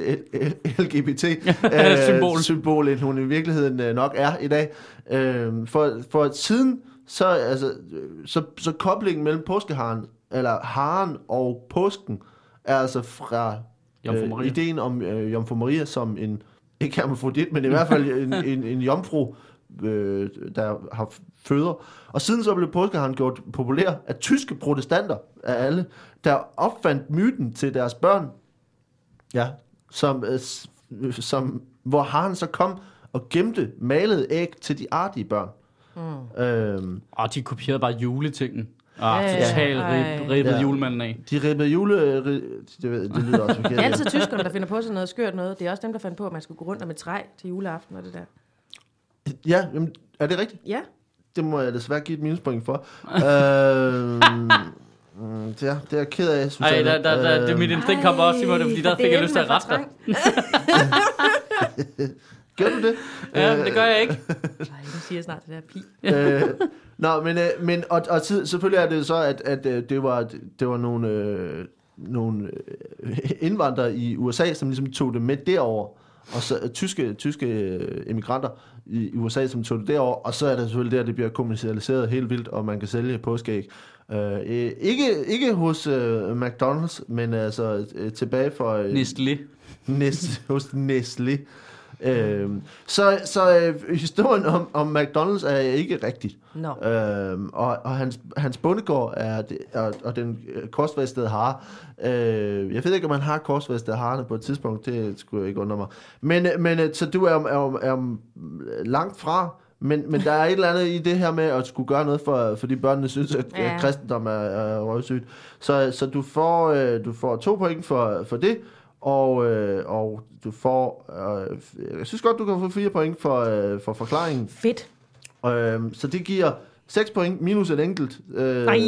Speaker 1: LGBT-symbol,
Speaker 3: Symbol.
Speaker 1: symbol, end hun i virkeligheden øh, nok er i dag. Øh, for, for siden, så, altså, øh, så, så koblingen mellem påskeharen, eller haren og påsken, er altså fra
Speaker 3: Jomfru
Speaker 1: øh,
Speaker 3: Maria.
Speaker 1: ideen om øh, Jomfru Maria som en, ikke hermafrodit, men i hvert fald en, en, en jomfru, øh, der har føder. Og siden så blev påskeharen gjort populær af tyske protestanter, af alle, der opfandt myten til deres børn, ja, som, øh, øh, som, hvor haren så kom og gemte malede æg til de artige børn. Mm. Øhm,
Speaker 3: Og de kopierede bare juletingen. Ah,
Speaker 2: Ja, ja,
Speaker 3: totalt
Speaker 2: ej.
Speaker 3: rib, ribbet
Speaker 1: Ja.
Speaker 3: julemanden af.
Speaker 1: de ribbede jule... øh, ri- Det, det lyder også forkert.
Speaker 2: Det er altid tyskerne, der finder på sådan noget skørt noget. Det er også dem, der fandt på, at man skulle gå rundt med træ til juleaften og det der.
Speaker 1: Ja, jamen, er det rigtigt?
Speaker 2: Ja,
Speaker 1: Det må jeg desværre give et minuspoint for. øhm, mm, det, er, det er jeg ked af,
Speaker 3: Ej,
Speaker 1: Susanne.
Speaker 3: der, der, der, det, mit instinkt kom også, Simon, fordi der fik jeg lyst til at rette dig.
Speaker 1: Gør du det?
Speaker 3: Ja, men det gør jeg ikke.
Speaker 2: Nej, nu siger jeg snart det der pi.
Speaker 1: øh, nå, men, øh, men og, og tid, selvfølgelig er det så, at, at øh, det var, det var nogle, øh, nogle øh, indvandrere i USA, som ligesom tog det med derover og så øh, tyske, tyske øh, emigranter i, i USA, som tog det derover og så er det selvfølgelig der, det bliver kommercialiseret helt vildt, og man kan sælge påskeæg. Øh, øh, ikke, ikke hos øh, McDonald's, men altså øh, tilbage for... Øh,
Speaker 3: Nestlé.
Speaker 1: Næst, hos Nestlé. Øhm, så så øh, historien om, om McDonald's er ikke rigtig.
Speaker 2: Nå.
Speaker 1: Øhm, og, og hans, hans bondegård er, det, og, og den øh, korsvestede hare. Øh, jeg ved ikke, om man har korsvestede harerne på et tidspunkt. Det skulle jeg ikke undre mig. Men, øh, men øh, så du er, er, er, er langt fra. Men, men der er et eller andet i det her med at skulle gøre noget for, fordi børnene synes, at, ja. Kristendom er, er røvsygt. Så, så du, får, øh, du får to point for, for det, og, øh, og du får... Øh, jeg synes godt, du kan få fire point for, øh, for forklaringen.
Speaker 2: Fedt.
Speaker 1: Øh, så det giver 6 point minus et enkelt. Øh,
Speaker 2: Nej.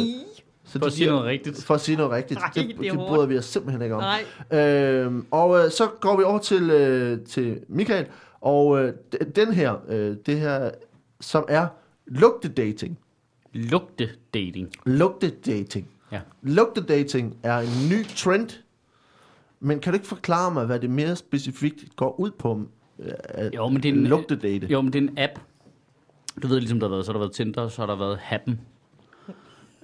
Speaker 1: så
Speaker 3: For
Speaker 1: det
Speaker 3: at sige noget rigtigt.
Speaker 1: For at sige noget rigtigt.
Speaker 2: Nej,
Speaker 1: det,
Speaker 2: det
Speaker 1: det bryder vi os simpelthen ikke om.
Speaker 2: Nej.
Speaker 1: Øhm, og øh, så går vi over til, øh, til Michael, og øh, den her, øh, det her, som er lugtedating.
Speaker 3: Lugte-dating.
Speaker 1: Lugtedating.
Speaker 3: Ja.
Speaker 1: Lugtedating er en ny trend, men kan du ikke forklare mig, hvad det mere specifikt går ud på? Øh, at
Speaker 3: Jo, men det er en,
Speaker 1: lugtedate.
Speaker 3: Jo, men det er en app. Du ved ligesom, der har været, så har der været Tinder, så har der været Happen.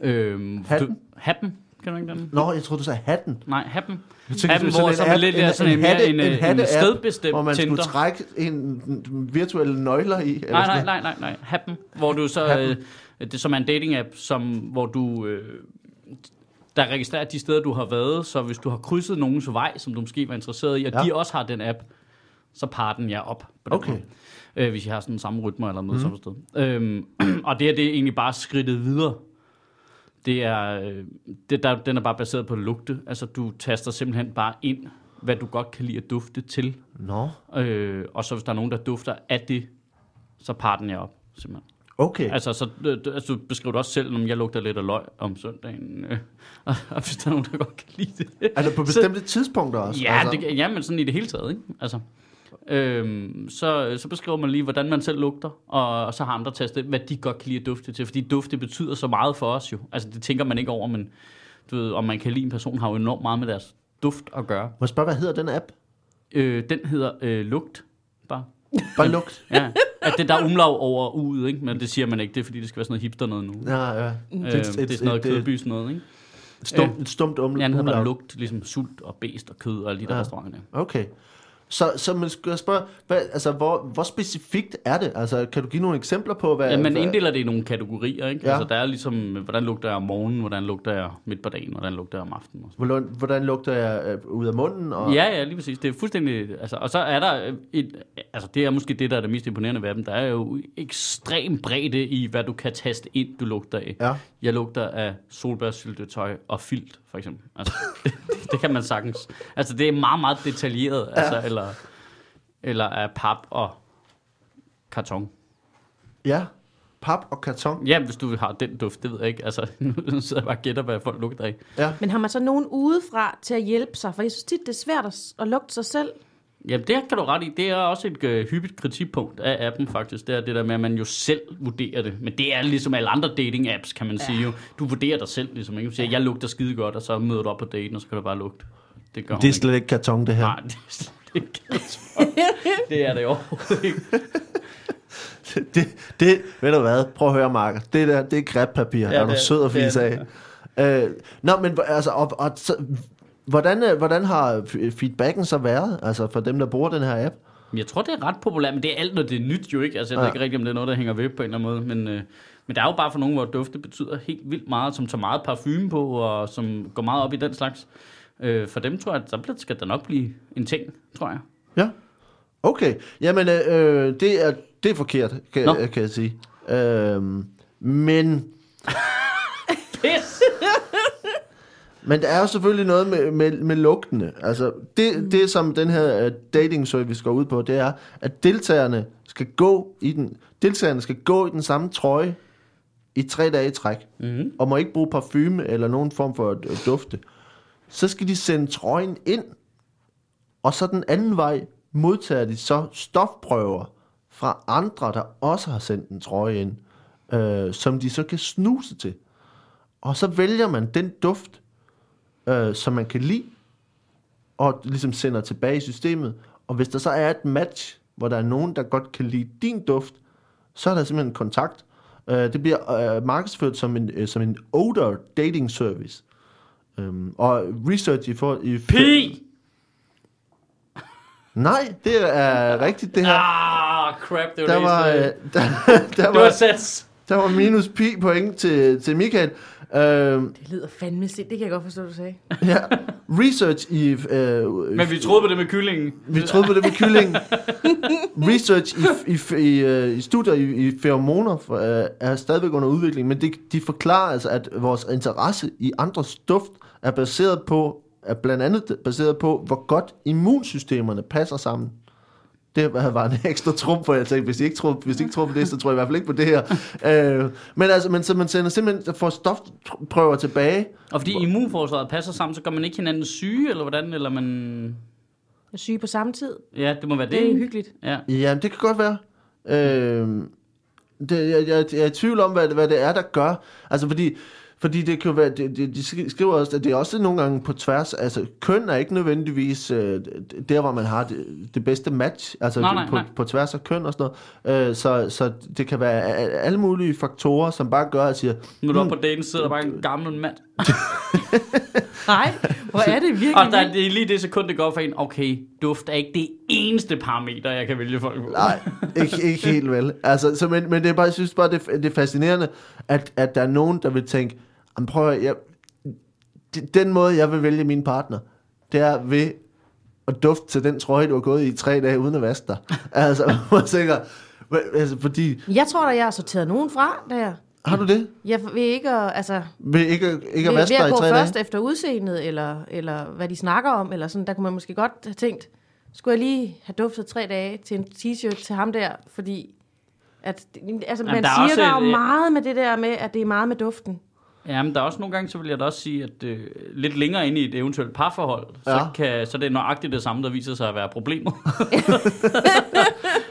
Speaker 3: Øhm,
Speaker 1: Happen?
Speaker 3: Du, Happen? Kan du ikke den?
Speaker 1: Nå, jeg troede, du sagde hatten.
Speaker 3: Nej, Happen.
Speaker 1: Tænkte,
Speaker 3: Happen, hvor så
Speaker 1: en
Speaker 3: er
Speaker 1: app-
Speaker 3: lidt en, sådan en, mere
Speaker 1: hatte-
Speaker 3: en, en, en
Speaker 1: hatte-app,
Speaker 3: stedbestemt
Speaker 1: Hvor man
Speaker 3: Tinder.
Speaker 1: skulle trække en, en virtuelle nøgler i. eller
Speaker 3: Nej, nej, nej, nej, nej. Happen, hvor du så,
Speaker 1: Happen.
Speaker 3: øh, det som er en dating-app, som, hvor du, øh, der registrerer de steder, du har været, så hvis du har krydset nogens vej, som du måske var interesseret i, og
Speaker 1: Ja.
Speaker 3: de også har den app, så parer den jer op på den
Speaker 1: Okay.
Speaker 3: måde. Øh, hvis I har sådan samme rytmer eller noget mm. sted. Øhm, og det her, det er egentlig bare skridtet videre. Det er, øh, det der, den er bare baseret på lugte. Altså, du taster simpelthen bare ind, hvad du godt kan lide at dufte til.
Speaker 1: Nå,
Speaker 3: Øh, og så hvis der er nogen, der dufter af det, så parer den jer op, simpelthen.
Speaker 1: Okay.
Speaker 3: Altså, så, du- altså, du beskriver også selv, om jeg lugter lidt af løg om søndagen. Øh, og, og hvis der er nogen, der godt kan lide det.
Speaker 1: Det på bestemte tidspunkter også?
Speaker 3: Ja, det, ja, men sådan i det hele taget, ikke? Altså, øhm, så, så beskriver man lige, hvordan man selv lugter, og, og så har andre testet, hvad de godt kan lide at dufte til, fordi dufte betyder så meget for os jo. Altså, det tænker man ikke over, men du ved, om man kan lide en person, har jo enormt meget med deres duft at gøre.
Speaker 1: Må jeg spørge, hvad hedder den app?
Speaker 3: Øh, den hedder øh, Lugt, bare.
Speaker 1: Lugt.
Speaker 3: Ja. at det der er umlaug over u'et, ikke? Men det siger man ikke, det er fordi, det skal være sådan noget hipster noget nu.
Speaker 1: Ja, ja.
Speaker 3: Øh,
Speaker 1: et-
Speaker 3: det er sådan noget
Speaker 1: et- et-
Speaker 3: kødbys noget, ikke?
Speaker 1: Et stumt, et stumt umlaut.
Speaker 3: Ja, han hedder bare lugt, ligesom sult og bæst og kød og alle de der
Speaker 1: Ja.
Speaker 3: restauranter.
Speaker 1: Okay. Så, så man skal spørge, hvad, altså, hvor, hvor specifikt er det? Altså, kan du give nogle eksempler på, hvad...
Speaker 3: Ja, man
Speaker 1: hvad,
Speaker 3: inddeler det i nogle kategorier, ikke?
Speaker 1: Ja.
Speaker 3: Altså, der er ligesom, hvordan lugter jeg om morgenen, hvordan lugter jeg midt på dagen, hvordan lugter jeg om aftenen. Og
Speaker 1: hvordan, hvordan lugter jeg øh, ud af munden? Og,
Speaker 3: Ja, ja, lige præcis. Det er fuldstændig... Altså, og så er der et... Altså, det er måske det, der er det mest imponerende ved dem. Der er jo ekstrem bredde i, hvad du kan taste ind, du lugter af.
Speaker 1: Ja.
Speaker 3: Jeg lugter af solbærsyltetøj og filt, for eksempel. Altså, det, det kan man sagtens. Altså, det er meget, meget detaljeret. Ja. Altså, eller, eller af pap og karton.
Speaker 1: ja. Pap og karton.
Speaker 3: Ja, hvis du har den duft, det ved jeg ikke. Altså, nu sidder jeg bare og gætter, hvad folk lugter af.
Speaker 1: Ja.
Speaker 2: Men har man så nogen udefra til at hjælpe sig? For jeg synes tit, det er svært at, at lugte sig selv.
Speaker 3: Jamen, det kan du ret i. Det er også et øh, hyppigt kritikpunkt af appen, faktisk. Det er det der med, at man jo selv vurderer det. Men det er ligesom alle andre dating-apps, kan man ja. sige jo. Du vurderer dig selv, ligesom. Ikke? Du siger, jeg lugter skide godt, og så møder du op på daten, og så kan du bare lugte. Det gør
Speaker 1: Det er
Speaker 3: ikke.
Speaker 1: slet ikke karton, det her.
Speaker 3: Nej, det er slet Det er det overhovedet ikke.
Speaker 1: Det, det, ved du hvad? Prøv at høre, Mark. Det der, det er græbpapir. Ja, er du sød fise
Speaker 3: det,
Speaker 1: af? Øh, nå, men altså, og, og, så, hvordan, øh, hvordan har feedbacken så været? Altså for dem, der bruger den her app?
Speaker 3: Jeg tror, det er ret populært, men det er alt, når det er nyt jo ikke. Altså, jeg ved
Speaker 1: Ja.
Speaker 3: ikke rigtig, om det er noget, der hænger ved på en eller anden måde. Men, øh, men der er jo bare for nogen, hvor dufte betyder helt vildt meget, som tager meget parfume på, og som går meget op i den slags. Øh, for dem tror jeg, at der skal der nok blive en ting, tror jeg.
Speaker 1: Ja. Okay. Jamen, øh, øh, det, er, det er forkert, kan,
Speaker 3: Nå.
Speaker 1: kan jeg sige. Øh, men,
Speaker 3: Pis!
Speaker 1: men der er jo selvfølgelig noget med, med, med lugtene. Altså, det, det, som den her uh, dating service går ud på, det er, at deltagerne skal gå i den, deltagerne skal gå i den samme trøje i tre dage i træk,
Speaker 3: Mm-hmm.
Speaker 1: og må ikke bruge parfume eller nogen form for øh, dufte. Så skal de sende trøjen ind, og så den anden vej modtager de så stofprøver fra andre, der også har sendt en trøje ind, øh, som de så kan snuse til. Og så vælger man den duft, øh, som man kan lide, og ligesom sender tilbage i systemet. Og hvis der så er et match, hvor der er nogen, der godt kan lide din duft, så er der simpelthen en kontakt. Øh, det bliver øh, markedsført som en, øh, som en odor dating service. Øhm, og research i for... I,
Speaker 3: Pi!
Speaker 1: Nej, det er rigtigt det her.
Speaker 3: Ah, crap, det var
Speaker 1: Der
Speaker 3: det
Speaker 1: var, øh, der, der,
Speaker 3: Det var
Speaker 1: var,
Speaker 3: sats.
Speaker 1: der var minus pi point til, til Michael. Øhm,
Speaker 2: Det lyder fandme sind. Det kan jeg godt forstå, du sagde.
Speaker 1: ja, research i... Øh,
Speaker 3: Men vi troede på det med kyllingen.
Speaker 1: Vi troede på det med kylling. Research i, i, i, øh, i studier i, i feromoner for, øh, er stadigvæk under udvikling, men de, de forklarer altså, at vores interesse i andres duft er baseret på, er blandt andet baseret på, hvor godt immunsystemerne passer sammen. Det var en ekstra trum for, jeg tænkte, hvis I ikke tror, hvis I ikke tror på det, så tror jeg i hvert fald ikke på det her. Øh, men altså, men, så man sender simpelthen, får stofprøver tilbage.
Speaker 3: Og fordi immunforsvaret passer sammen, så gør man ikke hinanden syge, eller hvordan? Eller man...
Speaker 2: Er syge på samme tid.
Speaker 3: Ja, det må være det.
Speaker 2: Det er hyggeligt.
Speaker 3: Ja.
Speaker 1: Ja, det kan godt være. Øh, det, jeg, jeg, jeg er i tvivl om, hvad, hvad det er, der gør. Altså, fordi, fordi det kan jo være, de, de, de skriver også, at det er også nogle gange på tværs, altså køn er ikke nødvendigvis øh, der, hvor man har det, det bedste match, altså
Speaker 3: Nej, nej,
Speaker 1: på,
Speaker 3: nej.
Speaker 1: på tværs af køn og sådan noget. Øh, så, så det kan være alle mulige faktorer, som bare gør, at siger,
Speaker 3: Nu er du oppe på daten, sidder der bare en gammel mand.
Speaker 2: Nej, hvor er det virkelig
Speaker 3: Og der, det er lige det sekund, det går for en. Okay, duft er ikke det eneste parameter, jeg kan vælge folk på.
Speaker 1: Nej, ikke, ikke helt vel. Altså, så, men, men det er bare, jeg synes bare, det, er- det er fascinerende, at, at der er nogen, der vil tænke, "Jamen, prøv at, jeg, den måde, jeg vil vælge min partner, det er ved at dufte til den trøje, du har gået i tre dage uden at vaske dig. altså, man tænker, altså, fordi,
Speaker 2: Jeg tror da, jeg har sorteret nogen fra der.
Speaker 1: har du det?
Speaker 2: Jeg vil ikke at, altså,
Speaker 1: Ved ikke, ikke at vaske
Speaker 2: ved
Speaker 1: dig
Speaker 2: at
Speaker 1: i
Speaker 2: gå
Speaker 1: tre
Speaker 2: først
Speaker 1: dage?
Speaker 2: efter udseendet, eller, eller hvad de snakker om, eller sådan, der kunne man måske godt have tænkt, skulle jeg lige have duftet tre dage til en t-shirt til ham der, fordi at, altså,
Speaker 3: Jamen,
Speaker 2: man
Speaker 3: der er
Speaker 2: siger
Speaker 3: også
Speaker 2: der jo
Speaker 3: et-
Speaker 2: meget med det der med, at det er meget med duften.
Speaker 3: Ja, men der er også nogle gange, så vil jeg da også sige, at øh, lidt længere inde i et eventuelt parforhold, ja. Så, kan, så det er nøjagtigt det samme, der viser sig at være problemet.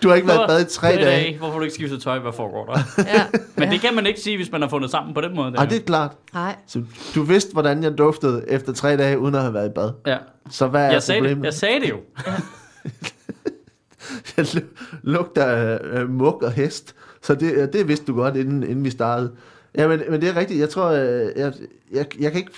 Speaker 1: Du har ikke været i bad i tre
Speaker 3: Tre
Speaker 1: dage.
Speaker 3: Hvorfor har du ikke skiftet tøj? Hvad foregår der?
Speaker 2: Ja.
Speaker 3: Men
Speaker 2: ja.
Speaker 3: det kan man ikke sige, hvis man har fundet sammen på den måde.
Speaker 1: Ej, det er klart.
Speaker 2: Nej.
Speaker 1: Så du vidste, hvordan jeg duftede efter tre dage, uden at have været i bad.
Speaker 3: Ja.
Speaker 1: Så hvad er
Speaker 3: Jeg, sagde
Speaker 1: problemet?
Speaker 3: det. jeg sagde det jo.
Speaker 1: det lugter af øh, muk og hest. Så det, det vidste du godt, inden, inden vi startede. Ja, men, men det er rigtigt. Jeg tror, øh, jeg, jeg, jeg kan ikke...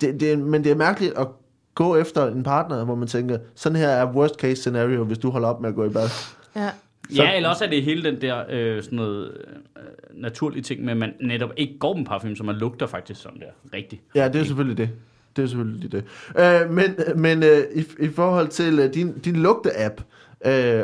Speaker 1: Det, det, men det er mærkeligt at gå efter en partner, hvor man tænker, sådan her er worst case scenario, hvis du holder op med at gå i bad.
Speaker 2: Ja.
Speaker 1: Så-
Speaker 3: Ja, eller også er det hele den der øh, sådan noget øh, naturlige ting med, at man netop ikke går med parfume, så man lugter faktisk sådan der rigtigt.
Speaker 1: Ja, det er jo selvfølgelig det. Det er selvfølgelig det. Øh, men men øh, i, i forhold til øh, din, din lugte-app, øh,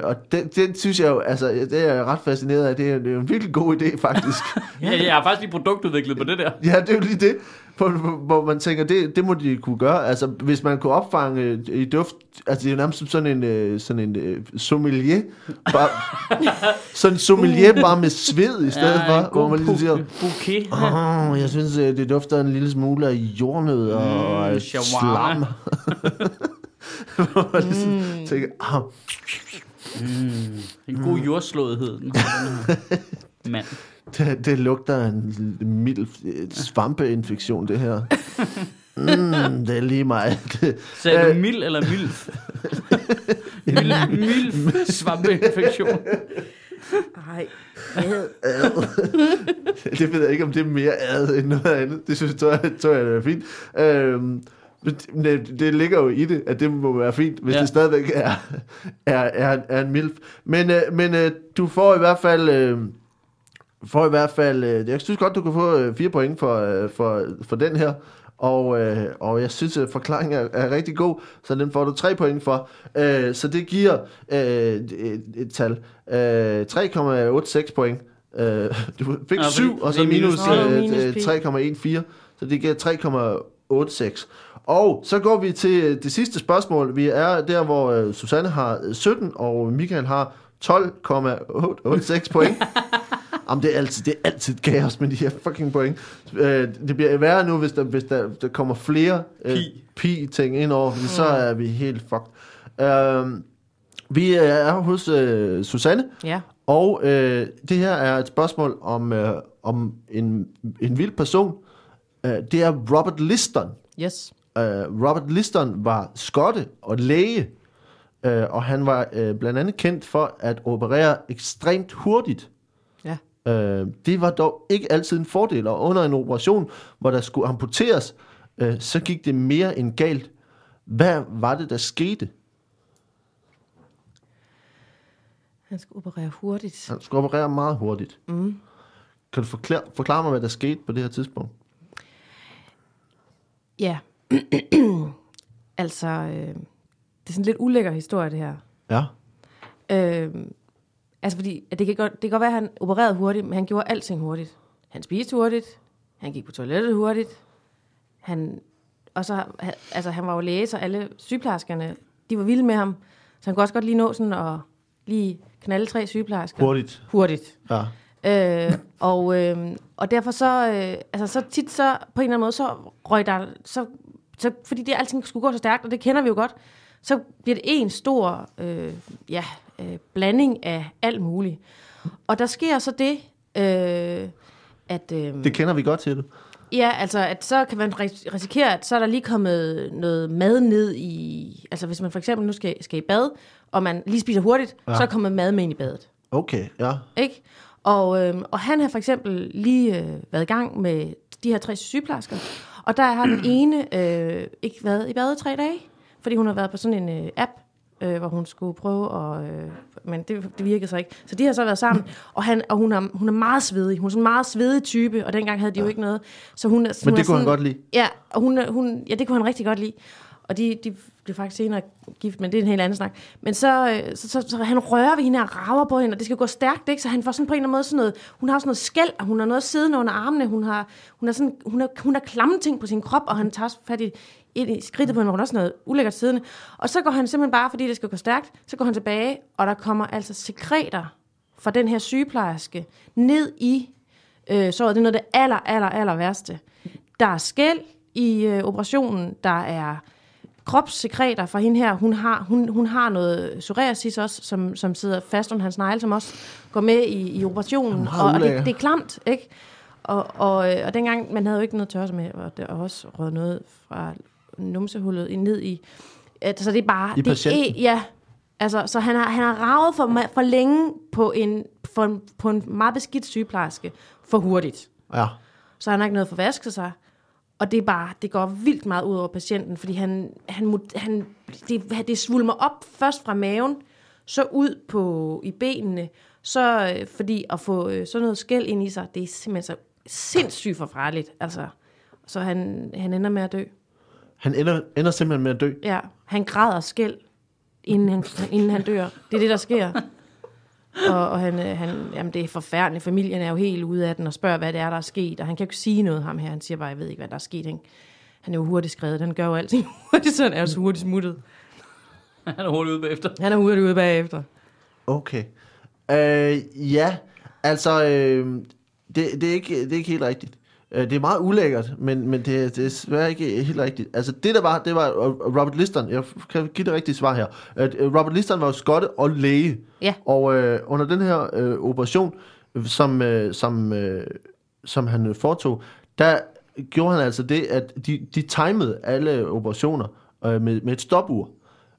Speaker 1: og den, den synes jeg jo, altså, det er jeg ret fascineret af. Det er, det er en virkelig god idé, faktisk.
Speaker 3: Ja, jeg har faktisk lige produktudviklet på det der.
Speaker 1: ja, det er jo lige det, hvor, hvor man tænker, det, det må de kunne gøre. Altså, hvis man kunne opfange øh, i duft, altså det er jo nærmest som sådan en, øh, sådan en øh, sommelier, bare, sådan en sommelier bare med sved i stedet
Speaker 3: ja,
Speaker 1: for, hvor man ligesom siger,
Speaker 3: bouquet.
Speaker 1: Åh, jeg synes, øh, det dufter en lille smule af jordnød og
Speaker 3: Mm,
Speaker 1: slam. Hvor man ligesom tænker, ah,
Speaker 3: Mm, en god jordslåethed. Den har den mand.
Speaker 1: det, det lugter en mild øh, svampeinfektion, det her. Mm, det er lige mig. Det,
Speaker 3: Sagde du
Speaker 1: Øh.
Speaker 3: mild eller milf? mild, milf svampeinfektion.
Speaker 2: Ej.
Speaker 1: det ved jeg ikke, om det er mere ad end noget andet. Det synes jeg, tror jeg, tror jeg det er fint. Øhm, det, det ligger jo i det, at det må være fint, hvis
Speaker 3: Ja.
Speaker 1: det stadigvæk er, er, er, er en milf. Men, øh, men øh, du får i hvert fald... Øh, får i hvert fald... Øh, jeg synes godt, du kan få øh, fire point for, øh, for, for den her. Og, øh, og jeg synes, at forklaringen er, er rigtig god, så den får du tre point for. Øh, så det giver øh, et, et tal. Øh, 3,86 point. Øh, du fik
Speaker 3: Ja,
Speaker 1: 7,
Speaker 3: fordi
Speaker 1: og så
Speaker 3: minus
Speaker 1: øh,
Speaker 2: Minus
Speaker 1: øh, 3,14. Så det giver 3,86. Og så går vi til øh, det sidste spørgsmål. Vi er der, hvor øh, Susanne har øh, 17, og Michael har 12,86 point. Jamen, det er altid, det er altid kaos med de her fucking point. Øh, det bliver værre nu, hvis der, hvis der, der kommer flere øh,
Speaker 3: Pi.
Speaker 1: pi-ting ind over, så er vi helt fucked. Øh, vi er hos øh, Susanne,
Speaker 2: Ja.
Speaker 1: og øh, det her er et spørgsmål om, øh, om en, en vild person. Øh, det er Robert Liston.
Speaker 2: Yes.
Speaker 1: Øh, Robert Liston var skotte og læge, øh, og han var øh, blandt andet kendt for at operere ekstremt hurtigt.
Speaker 2: Ja.
Speaker 1: Øh, det var dog ikke altid en fordel, og under en operation, hvor der skulle amputeres, øh, så gik det mere end galt. Hvad var det, der skete?
Speaker 2: Han skal operere hurtigt.
Speaker 1: Han skulle operere meget hurtigt.
Speaker 2: Mm.
Speaker 1: Kan du forklare, forklare mig, hvad der skete på det her tidspunkt?
Speaker 2: Ja. altså, øh, det er sådan en lidt ulækker historie, det her.
Speaker 1: Ja.
Speaker 2: Øh, altså, fordi at det, kan godt, det kan godt være, at han opererede hurtigt, men han gjorde alting hurtigt. Han spiste hurtigt. Han gik på toilettet hurtigt. Han, og så, altså, han var jo læge, så alle sygeplejerskerne, de var vilde med ham. Så han kunne også godt lige nå sådan at lige knalde tre sygeplejersker.
Speaker 1: Hurtigt.
Speaker 2: Hurtigt.
Speaker 1: Ja.
Speaker 2: Øh, og, øh, og derfor så, øh, altså så tit så, på en eller anden måde, så røg der, så, så, fordi det alting skulle gå så stærkt, og det kender vi jo godt, så bliver det en stor øh, ja, øh, blanding af alt muligt. Og der sker så det, øh, at... Øh,
Speaker 1: Det kender vi godt til det.
Speaker 2: Ja, altså, at så kan man ris- risikere, at så er der lige kommet noget mad ned i... Altså, hvis man for eksempel nu skal, skal i bad, og man lige spiser hurtigt, ja. så er kommet mad med ind i badet.
Speaker 1: Okay, ja.
Speaker 2: Ikke? Og, øhm, og han har for eksempel lige øh, været i gang med de her tre sygeplejersker, og der har den ene øh, ikke været i bad i tre dage, fordi hun har været på sådan en øh, app, øh, hvor hun skulle prøve at... Øh, men det, det virkede så ikke. Så de har så været sammen, og, han, og hun, er, hun er meget svedig. Hun er sådan en meget svedig type, og dengang havde de jo ikke noget. Så hun, er- så
Speaker 1: Men
Speaker 2: hun
Speaker 1: det kunne han
Speaker 2: sådan,
Speaker 1: godt lide.
Speaker 2: Ja, og hun, hun, ja, det kunne han rigtig godt lide. Og de, de blev faktisk senere gift, men det er en helt anden snak. Men så, øh, så, så, så han rører ved hende og rager på hende, og det skal gå stærkt, ikke? Så han får sådan på en eller anden måde sådan noget, hun har sådan noget skæld, og hun har noget siddende under armene, hun har, hun har, sådan, hun har, hun har klamme ting på sin krop, og han tager fat i, ind i skridtet på hende, og hun har også noget ulækkert siddende. Og så går han simpelthen bare, fordi det skal gå stærkt, så går han tilbage, og der kommer altså sekreter fra den her sygeplejerske ned i øh, såret. Det er noget af det aller, aller, aller værste. Der er skæld i øh, operationen, der er kropssekreter fra hende her. Hun har, hun, hun har noget psoriasis også, som, som sidder fast under hans negle, som også går med i, i operationen. Og, og det, det er klamt, ikke? Og, og, øh, og dengang, man havde jo ikke noget tørre med, og der er også røget noget fra numsehullet ned i. Altså, det er bare...
Speaker 1: I
Speaker 2: det er,
Speaker 1: patienten?
Speaker 2: ja, Altså, så han har, han har ravet for, for længe på en, for på en meget beskidt sygeplejerske for hurtigt.
Speaker 1: Ja.
Speaker 2: Så han har ikke noget at vaske sig. Og det er bare, det går vildt meget ud over patienten, fordi han, han, han, det, det svulmer op først fra maven, så ud på i benene, så øh, fordi at få øh, sådan noget skæld ind i sig, det er simpelthen så sindssygt forfærdeligt. Altså, så han, han ender med at dø.
Speaker 1: Han ender, ender simpelthen med at dø.
Speaker 2: Ja, han græder skæld, inden han, inden han dør. Det er det, der sker. Og, og han, øh, han, jamen det er forfærdeligt. Familien er jo helt ude af den og spørger, hvad det er, der er sket. Og han kan jo ikke sige noget, ham her. Han siger bare, jeg ved ikke, hvad der er sket. Ikke? Han er jo hurtigt skrevet. Han gør jo alting hurtigt, så han er jo så hurtigt smuttet.
Speaker 3: Han er hurtigt ude bagefter.
Speaker 2: Han er hurtigt ude bagefter.
Speaker 1: Okay. Øh, ja, altså, øh, det, det, er ikke, det er ikke helt rigtigt. Øh, det er meget ulækkert, men, men det, er- det er desværre ikke helt rigtigt. Altså, det der var, det var øh, Robert Liston. Jeg kan give det rigtige svar her. Øh, Robert Liston var jo skotte og læge.
Speaker 2: Ja.
Speaker 1: Og øh, under den her øh, operation, som, øh, som, øh, som han foretog, der gjorde han altså det, at de, de timede alle operationer øh, med, med et stopur.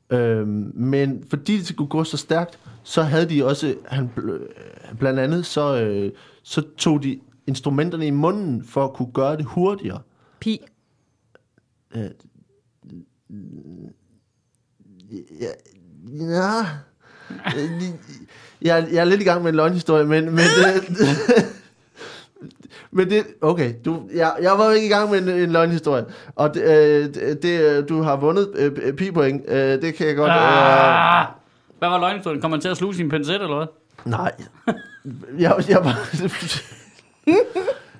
Speaker 1: Øh, men fordi det skulle gå så stærkt, så havde de også, han, bl- blandt andet, så, øh, så tog de instrumenterne i munden for at kunne gøre det hurtigere.
Speaker 2: Pi.
Speaker 1: Ja, ja, jeg, jeg er lidt i gang med en løgnhistorie, men, men det, men det, okay, du, jeg, jeg var ikke i gang med en, en løgnhistorie, og det, øh, det, du har vundet øh, pi-point, øh, det kan jeg godt... Øh,
Speaker 3: Ah! Hvad var løgnhistorien? Kom han til at sluge sin pincet, eller hvad?
Speaker 1: nej, jeg, jeg var...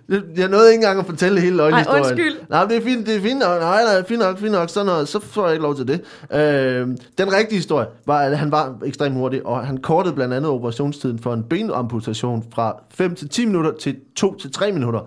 Speaker 1: Jeg nåede ikke engang at fortælle hele løgnhistorien.
Speaker 2: Ej, undskyld.
Speaker 1: Nej, det er fint, det er fint nok. Nej, nej, fint nok, fint nok. Så, noget, så får jeg ikke lov til det. Øh, den rigtige historie var, at han var ekstremt hurtig, og han kortede blandt andet operationstiden for en benamputation fra 5 til 10 minutter til 2 til 3 minutter.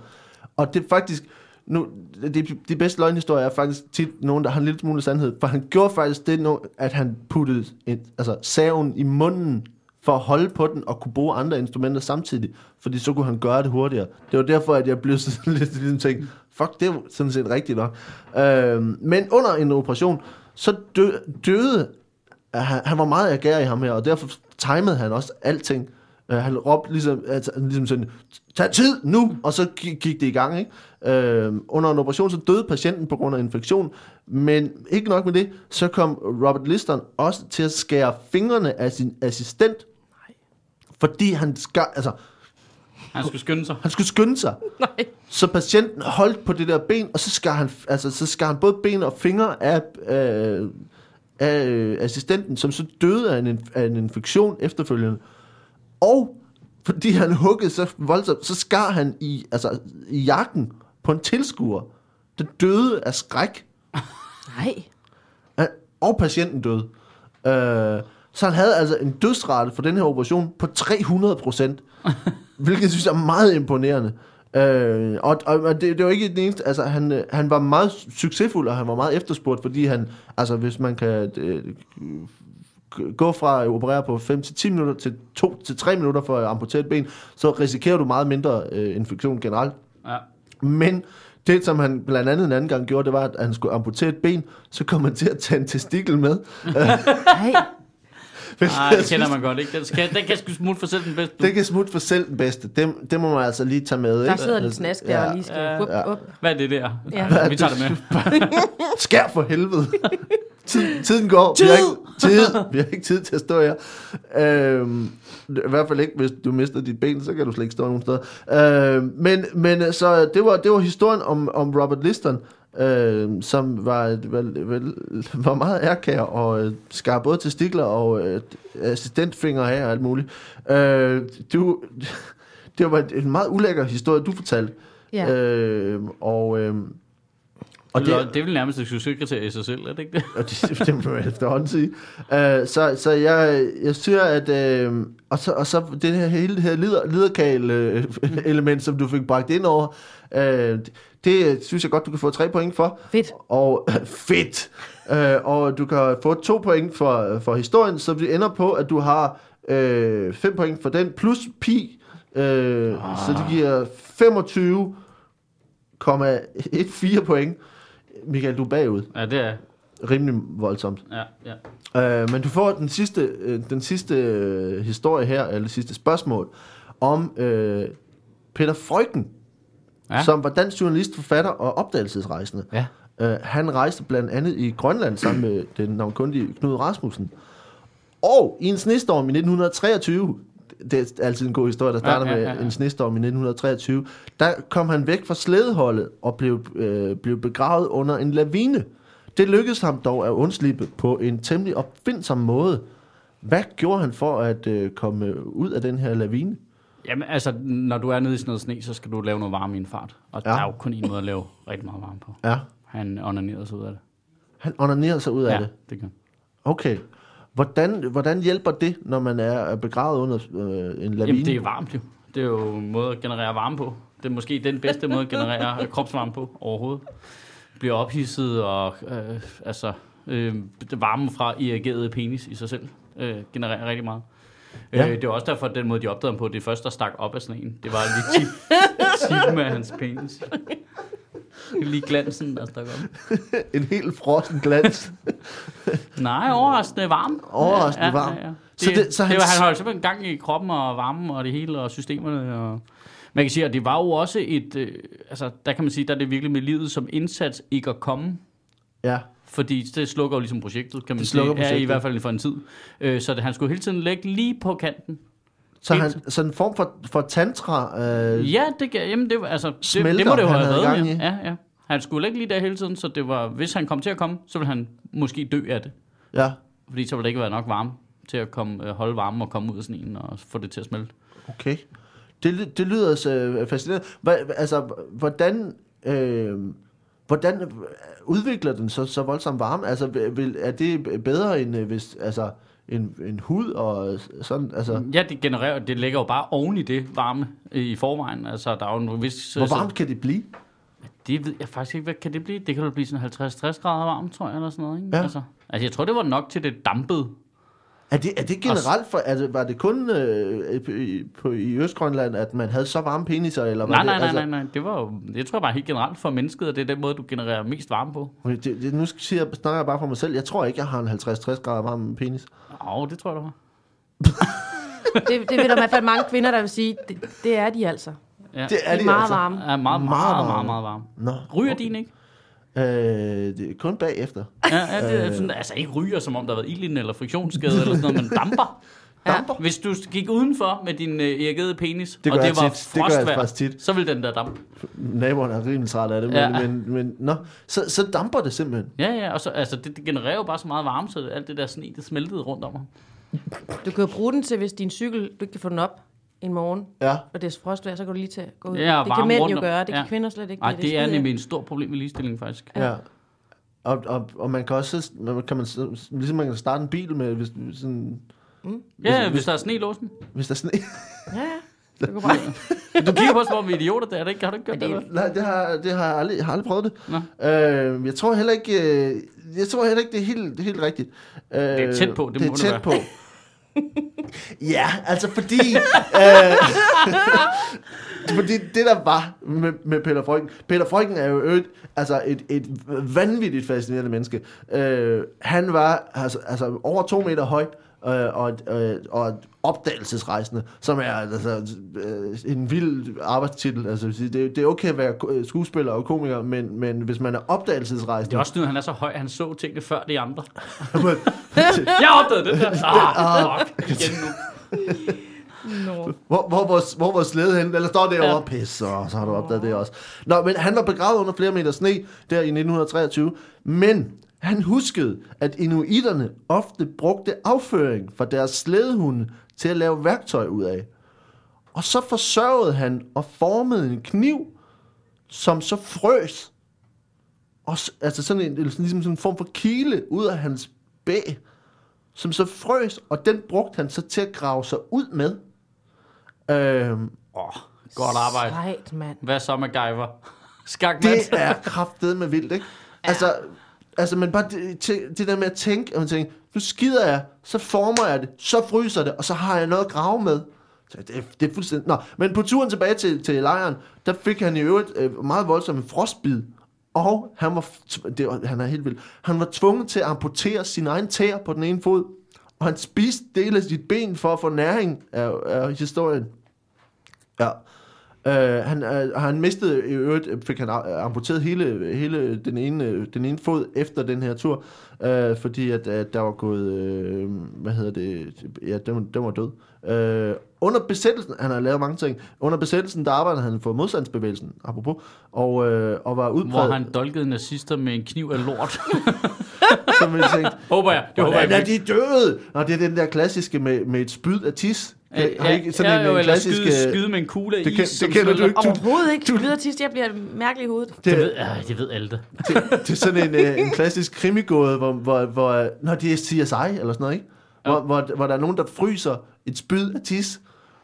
Speaker 1: Og det er faktisk, nu, de, de bedste løgnhistorier er faktisk tit nogen, der har en lille smule sandhed, for han gjorde faktisk det, at han puttede et, altså, saven i munden for at holde på den og kunne bruge andre instrumenter samtidig, fordi så kunne han gøre det hurtigere. Det var derfor, at jeg blev sådan lidt ligesom tænkt, fuck, det er sådan set rigtigt nok. Øh, men under en operation, så dø, døde, øh, han, han var meget agerig ham her, og derfor timede han også alting. Øh, han råbte ligesom, altså, ligesom sådan, tag tid nu, og så gik, gik det i gang. Ikke? Øh, under en operation, så døde patienten på grund af infektion, men ikke nok med det, så kom Robert Liston også til at skære fingrene af sin assistent, fordi han, skar, altså,
Speaker 3: Han skulle skynde sig.
Speaker 1: han skulle skynde sig.
Speaker 2: Nej.
Speaker 1: Så patienten holdt på det der ben, og så skar han, altså, så skar han både ben og fingre af, af, af øh, assistenten, som så døde af en, af en infektion efterfølgende. Og fordi han huggede så voldsomt, så skar han i, altså, i jakken på en tilskuer, der døde af skræk.
Speaker 2: Nej.
Speaker 1: Han- Og patienten døde. Øh, så han havde altså en dødsrate for den her operation på 300 procent. hvilket jeg synes er meget imponerende. Øh, og og det, det var ikke den eneste, altså han, øh, han var meget succesfuld, og han var meget efterspurgt, fordi han, altså hvis man kan øh, gå fra at operere på 5 til 10 minutter til 2 til 3 minutter for at amputere et ben, så risikerer du meget mindre øh, infektion generelt.
Speaker 3: Ja.
Speaker 1: Men det, som han blandt andet en anden gang gjorde, det var, at han skulle amputere et ben, så kom han til at tage en testikel med.
Speaker 2: Nej.
Speaker 3: Ej, det kender man godt, ikke? Den, skal, den kan sgu smutte for selv den bedste.
Speaker 1: Det kan smutte for selv den bedste. Det, det må man altså lige tage med.
Speaker 2: Der
Speaker 1: ikke?
Speaker 2: sidder lidt snask der og lige skal
Speaker 3: Ja.
Speaker 2: up,
Speaker 1: Ja.
Speaker 2: up.
Speaker 3: Hvad er det der?
Speaker 2: Ja.
Speaker 3: Vi tager det med.
Speaker 1: Skær for helvede. Tid, tiden går. Vi har, ikke, tid. vi har ikke tid til at stå her. Øhm, I hvert fald ikke, hvis du mister dit ben, så kan du slet ikke stå nogen steder. Øhm, men, men så det var, det var historien om, om Robert Liston, øhm, som var, vel, vel, var meget ærkær og øh, skar både testikler og øh, assistentfinger af og alt muligt. Øh, du, det var en meget ulækker historie, du fortalte.
Speaker 2: Ja.
Speaker 1: Øh, og, øh,
Speaker 3: Og det, det er vel nærmest et succeskriterie i sig selv, er det ikke det?
Speaker 1: og det, det må man efterhånden sige. Uh, så, så jeg, jeg synes, at... Uh, og, så, og så det her hele det her lider, liderkal-element, som du fik bragt ind over, uh, det, det synes jeg godt, du kan få tre point for.
Speaker 2: Fedt.
Speaker 1: Og fedt! Uh, og du kan få to point for, for historien, så det ender på, at du har uh, fem point for den, plus pi. Uh, ah. Så det giver 25,14 point. Michael, du er bagud.
Speaker 3: Ja, det er.
Speaker 1: rimelig voldsomt.
Speaker 3: Ja, ja.
Speaker 1: Øh, men du får den sidste, øh, den sidste øh, historie her, eller sidste spørgsmål, om øh, Peter Freuchen,
Speaker 3: Ja.
Speaker 1: som var dansk journalist, forfatter og opdagelsesrejsende.
Speaker 3: Ja.
Speaker 1: Øh, han rejste blandt andet i Grønland sammen med den navnkundige Knud Rasmussen. Og i en snestorm i 1923, det er altid en god historie, der starter
Speaker 3: Ja, ja,
Speaker 1: med
Speaker 3: ja, ja.
Speaker 1: en snestorm i 1923, der kom han væk fra slædeholdet og blev, øh, blev begravet under en lavine. Det lykkedes ham dog at undslippe på en temmelig opfindsom måde. Hvad gjorde han for at øh, komme ud af den her lavine?
Speaker 3: Jamen, altså, når du er nede i sådan noget sne, så skal du lave noget varme i en fart. Og ja. Der er jo kun en måde at lave rigtig meget varme på.
Speaker 1: Ja,
Speaker 3: Han onanerede sig ud af det.
Speaker 1: han onanerede sig ud af
Speaker 3: ja,
Speaker 1: det.
Speaker 3: det kan.
Speaker 1: Okay. Hvordan, hvordan hjælper det, når man er begravet under øh, en lavine?
Speaker 3: Jamen, det er varmt jo. Det er jo en måde at generere varme på. Det er måske den bedste måde at generere kropsvarme på overhovedet. Bliver ophidset og øh, altså, øh, varme fra irrigeret penis i sig selv øh, genererer rigtig meget. Ja.
Speaker 1: Ja.
Speaker 3: Øh, det er også derfor, at den måde, de opdagede ham på, det første, der stak op af sneen, det var lige tip, tippen af hans penis. Lige glansen, der stak op.
Speaker 1: en helt frossen glans.
Speaker 3: Nej, overraskende varm.
Speaker 1: Overraskende varm.
Speaker 3: Det,
Speaker 1: Så
Speaker 3: så
Speaker 1: det-
Speaker 3: det,
Speaker 1: så
Speaker 3: så
Speaker 1: han-
Speaker 3: det var, han holdt simpelthen gang i kroppen og varmen og det hele og systemerne. Og man kan sige, at det var jo også et... Øh, altså, der kan man sige, der er det virkelig med livet som indsats ikke at komme.
Speaker 1: Ja.
Speaker 3: Fordi det slukker jo ligesom projektet, kan man
Speaker 1: Det
Speaker 3: sige.
Speaker 1: slukker
Speaker 3: Ja, i
Speaker 1: projektet.
Speaker 3: hvert fald for en tid. Øh, så det, han skulle hele tiden ligge lige på kanten.
Speaker 1: Så, han, så en form for, for tantra... Øh,
Speaker 3: Ja, det, jamen, det, var- altså, det,
Speaker 1: Smelter,
Speaker 3: det må det jo have været.
Speaker 1: gang
Speaker 3: Ja.
Speaker 1: i.
Speaker 3: ja, ja. Han skulle ligge lige der hele tiden, så det var, hvis han kom til at komme, så ville han måske dø af det.
Speaker 1: ja.
Speaker 3: Fordi så ville der ikke være nok varme til at komme, øh, holde varmen og komme ud af sneen og få det til at smelte.
Speaker 1: Okay. Det, det lyder så øh, fascinerende. Hva, altså, hvordan... Øh, Hvordan udvikler den så, så voldsom varme? Altså, vil, er det bedre end øh, hvis, altså, en, en hud og sådan? Altså,
Speaker 3: Ja, det genererer, det ligger jo bare oven i det varme i forvejen. Altså, der er jo en vis...
Speaker 1: hvor varmt kan det blive?
Speaker 3: Det ved jeg faktisk ikke, hvad kan det blive? Det kan jo blive sådan 50-60 grader varmt, tror jeg, eller sådan noget, ikke?
Speaker 1: Ja.
Speaker 3: Altså, altså, jeg tror, det var nok til det dampede.
Speaker 1: Er det, er det generelt for, altså, var det kun øh, på, i, på, i Østgrønland, at man havde så varme peniser? Eller var
Speaker 3: Nej,
Speaker 1: det,
Speaker 3: nej, nej,
Speaker 1: altså,
Speaker 3: nej, nej. Det var jo, jeg tror bare helt generelt for mennesket, at det er den måde, du genererer mest varme på.
Speaker 1: Okay, det, det, nu siger jeg, snakker jeg bare for mig selv. Jeg tror ikke, jeg har en 50-60 grader varm penis.
Speaker 3: Åh, det tror jeg, du har.
Speaker 2: Det, det vil der i hvert fald mange kvinder, der vil sige, det, det er de altså.
Speaker 3: Ja.
Speaker 1: Det er
Speaker 2: De er
Speaker 1: de
Speaker 2: meget
Speaker 1: altså.
Speaker 2: varme.
Speaker 3: er meget, meget,
Speaker 1: Meget
Speaker 3: meget, meget, meget varme.
Speaker 1: Nå,
Speaker 3: Ryger din ikke?
Speaker 1: Øh, det er kun bagefter.
Speaker 3: Ja, ja det er sådan, altså ikke ryger, som om der har været ild i den, eller friktionsskade, eller sådan noget, men damper.
Speaker 2: Ja.
Speaker 1: Damper?
Speaker 3: Hvis du gik udenfor med din øh, irrigerede penis,
Speaker 1: Det
Speaker 3: og det var
Speaker 1: tit. Det tit.
Speaker 3: så vil den der dampe.
Speaker 1: Naboerne er rimelig træt af det, men,
Speaker 3: Ja.
Speaker 1: men, men nå, så, så damper det simpelthen.
Speaker 3: Ja, ja, og så, altså, det, det genererer jo bare så meget varme, så alt det der sne, det smeltede rundt om mig.
Speaker 2: Du kan jo bruge den til, hvis din cykel, du ikke kan få den op en morgen,
Speaker 1: Ja.
Speaker 2: og det er frostvejr, så kan du lige til at gå ud.
Speaker 3: Ja,
Speaker 2: det kan mænd
Speaker 3: rundt
Speaker 2: jo gøre, det kan
Speaker 3: ja.
Speaker 2: kvinder slet ikke.
Speaker 3: Nej, det er
Speaker 2: skider
Speaker 3: nemlig et stort problem med ligestilling, faktisk.
Speaker 1: ja. Og, og, og man kan også, kan man, ligesom man kan starte en bil med, hvis, sådan,
Speaker 3: Ja,
Speaker 1: Hvis-
Speaker 3: hvis der er sne i låsen.
Speaker 1: hvis der er sne.
Speaker 2: Ja, ja. Det går bare.
Speaker 3: Du kigger på os, hvor vi er idioter, det er det ikke. Har du ikke gjort det?
Speaker 2: det er-?
Speaker 1: Nej, det har, det har jeg aldrig, har aldrig prøvet det.
Speaker 3: Nå.
Speaker 1: Øh, jeg tror heller ikke, øh, jeg tror heller ikke, det er helt, det er helt rigtigt. Øh, det
Speaker 3: er tæt på, det
Speaker 1: det
Speaker 3: må
Speaker 1: er
Speaker 3: det
Speaker 1: tæt
Speaker 3: være.
Speaker 1: på ja, altså fordi... øh, fordi det der var med, med Peter Frøken... Peter Frøken er jo øvrigt, altså et, et vanvittigt fascinerende menneske. Øh, han var altså, altså over to meter høj, øh, og, øh, og opdagelsesrejsende, som er altså, øh, en vild arbejdstitel. Altså, det, det er okay at være øh, skuespiller og komiker, men, men hvis man er opdagelsesrejsende...
Speaker 3: Det er også nu, han er så høj, han så tingene før de andre.
Speaker 1: Men-
Speaker 3: Jeg opdagede det der. Ah, fuck, igen nu.
Speaker 2: Nå.
Speaker 1: Hvor, hvor, vores, hvor vores slæde henne? Eller står derovre?
Speaker 3: Ja.
Speaker 1: Ja. Pis, så, så har du opdaget det også. Nå, men han var begravet under flere meter sne der i 1923. Men han huskede, at inuiterne ofte brugte afføring fra deres slædehunde til at lave værktøj ud af. Og så forsørgede han og formede en kniv, som så frøs. Og, altså sådan en, eller sådan, ligesom sådan en form for kile ud af hans bæg, som så frøs, og den brugte han så til at grave sig ud med. Øhm,
Speaker 3: Åh, godt arbejde.
Speaker 2: Sejt, mand.
Speaker 3: Hvad så, MacGyver? Skakmat.
Speaker 1: det er kraftet med vildt, ikke? Altså, altså men bare det, det, der med at tænke, at man tænker, nu skider jeg, så former jeg det, så fryser det, og så har jeg noget at grave med. Så det, det er fuldstændig... Nå, men på turen tilbage til, til lejren, der fik han i øvrigt øh, meget voldsomt en frostbid Og han var, det var, han er helt vild, han var tvunget til at amputere sin egen tæer på den ene fod, og han spiste dele af sit ben for at få næring af, af historien. Ja. Uh, han, uh, han mistede i øvrigt, fik han amputeret hele, hele den, ene, den ene fod efter den her tur, uh, fordi at, at der var gået, uh, hvad hedder det, ja, den, den var død. Uh, under besættelsen, han har lavet mange ting, under besættelsen, der arbejdede han for modstandsbevægelsen, apropos, og, uh, og var
Speaker 3: Hvor
Speaker 1: udpræget,
Speaker 3: han dolkede nazister med en kniv af lort.
Speaker 1: som vi tænkte,
Speaker 3: håber jeg. Det håber jeg
Speaker 1: er
Speaker 3: virkelig.
Speaker 1: de døde? Og det er den der klassiske med, med et spyd af tis.
Speaker 3: Ja,
Speaker 1: Har I ikke sådan
Speaker 3: ja,
Speaker 1: en,
Speaker 3: jo,
Speaker 1: en
Speaker 3: eller
Speaker 1: klassisk...
Speaker 3: skyde,
Speaker 1: øh,
Speaker 3: skyde med en kugle af
Speaker 1: det
Speaker 3: is,
Speaker 1: kan-
Speaker 3: som
Speaker 1: det kender du ikke. Du-
Speaker 2: Overhovedet ikke. Lyder sidst, jeg bliver mærkelig i hovedet.
Speaker 3: Det
Speaker 1: Det,
Speaker 3: ved, øh, det ved alle det.
Speaker 1: det, det er sådan en, øh, en klassisk krimigåde, hvor, hvor, hvor øh, når det er CSI eller sådan noget, ikke? Hvor, hvor, hvor der er nogen, der fryser et spyd af tis,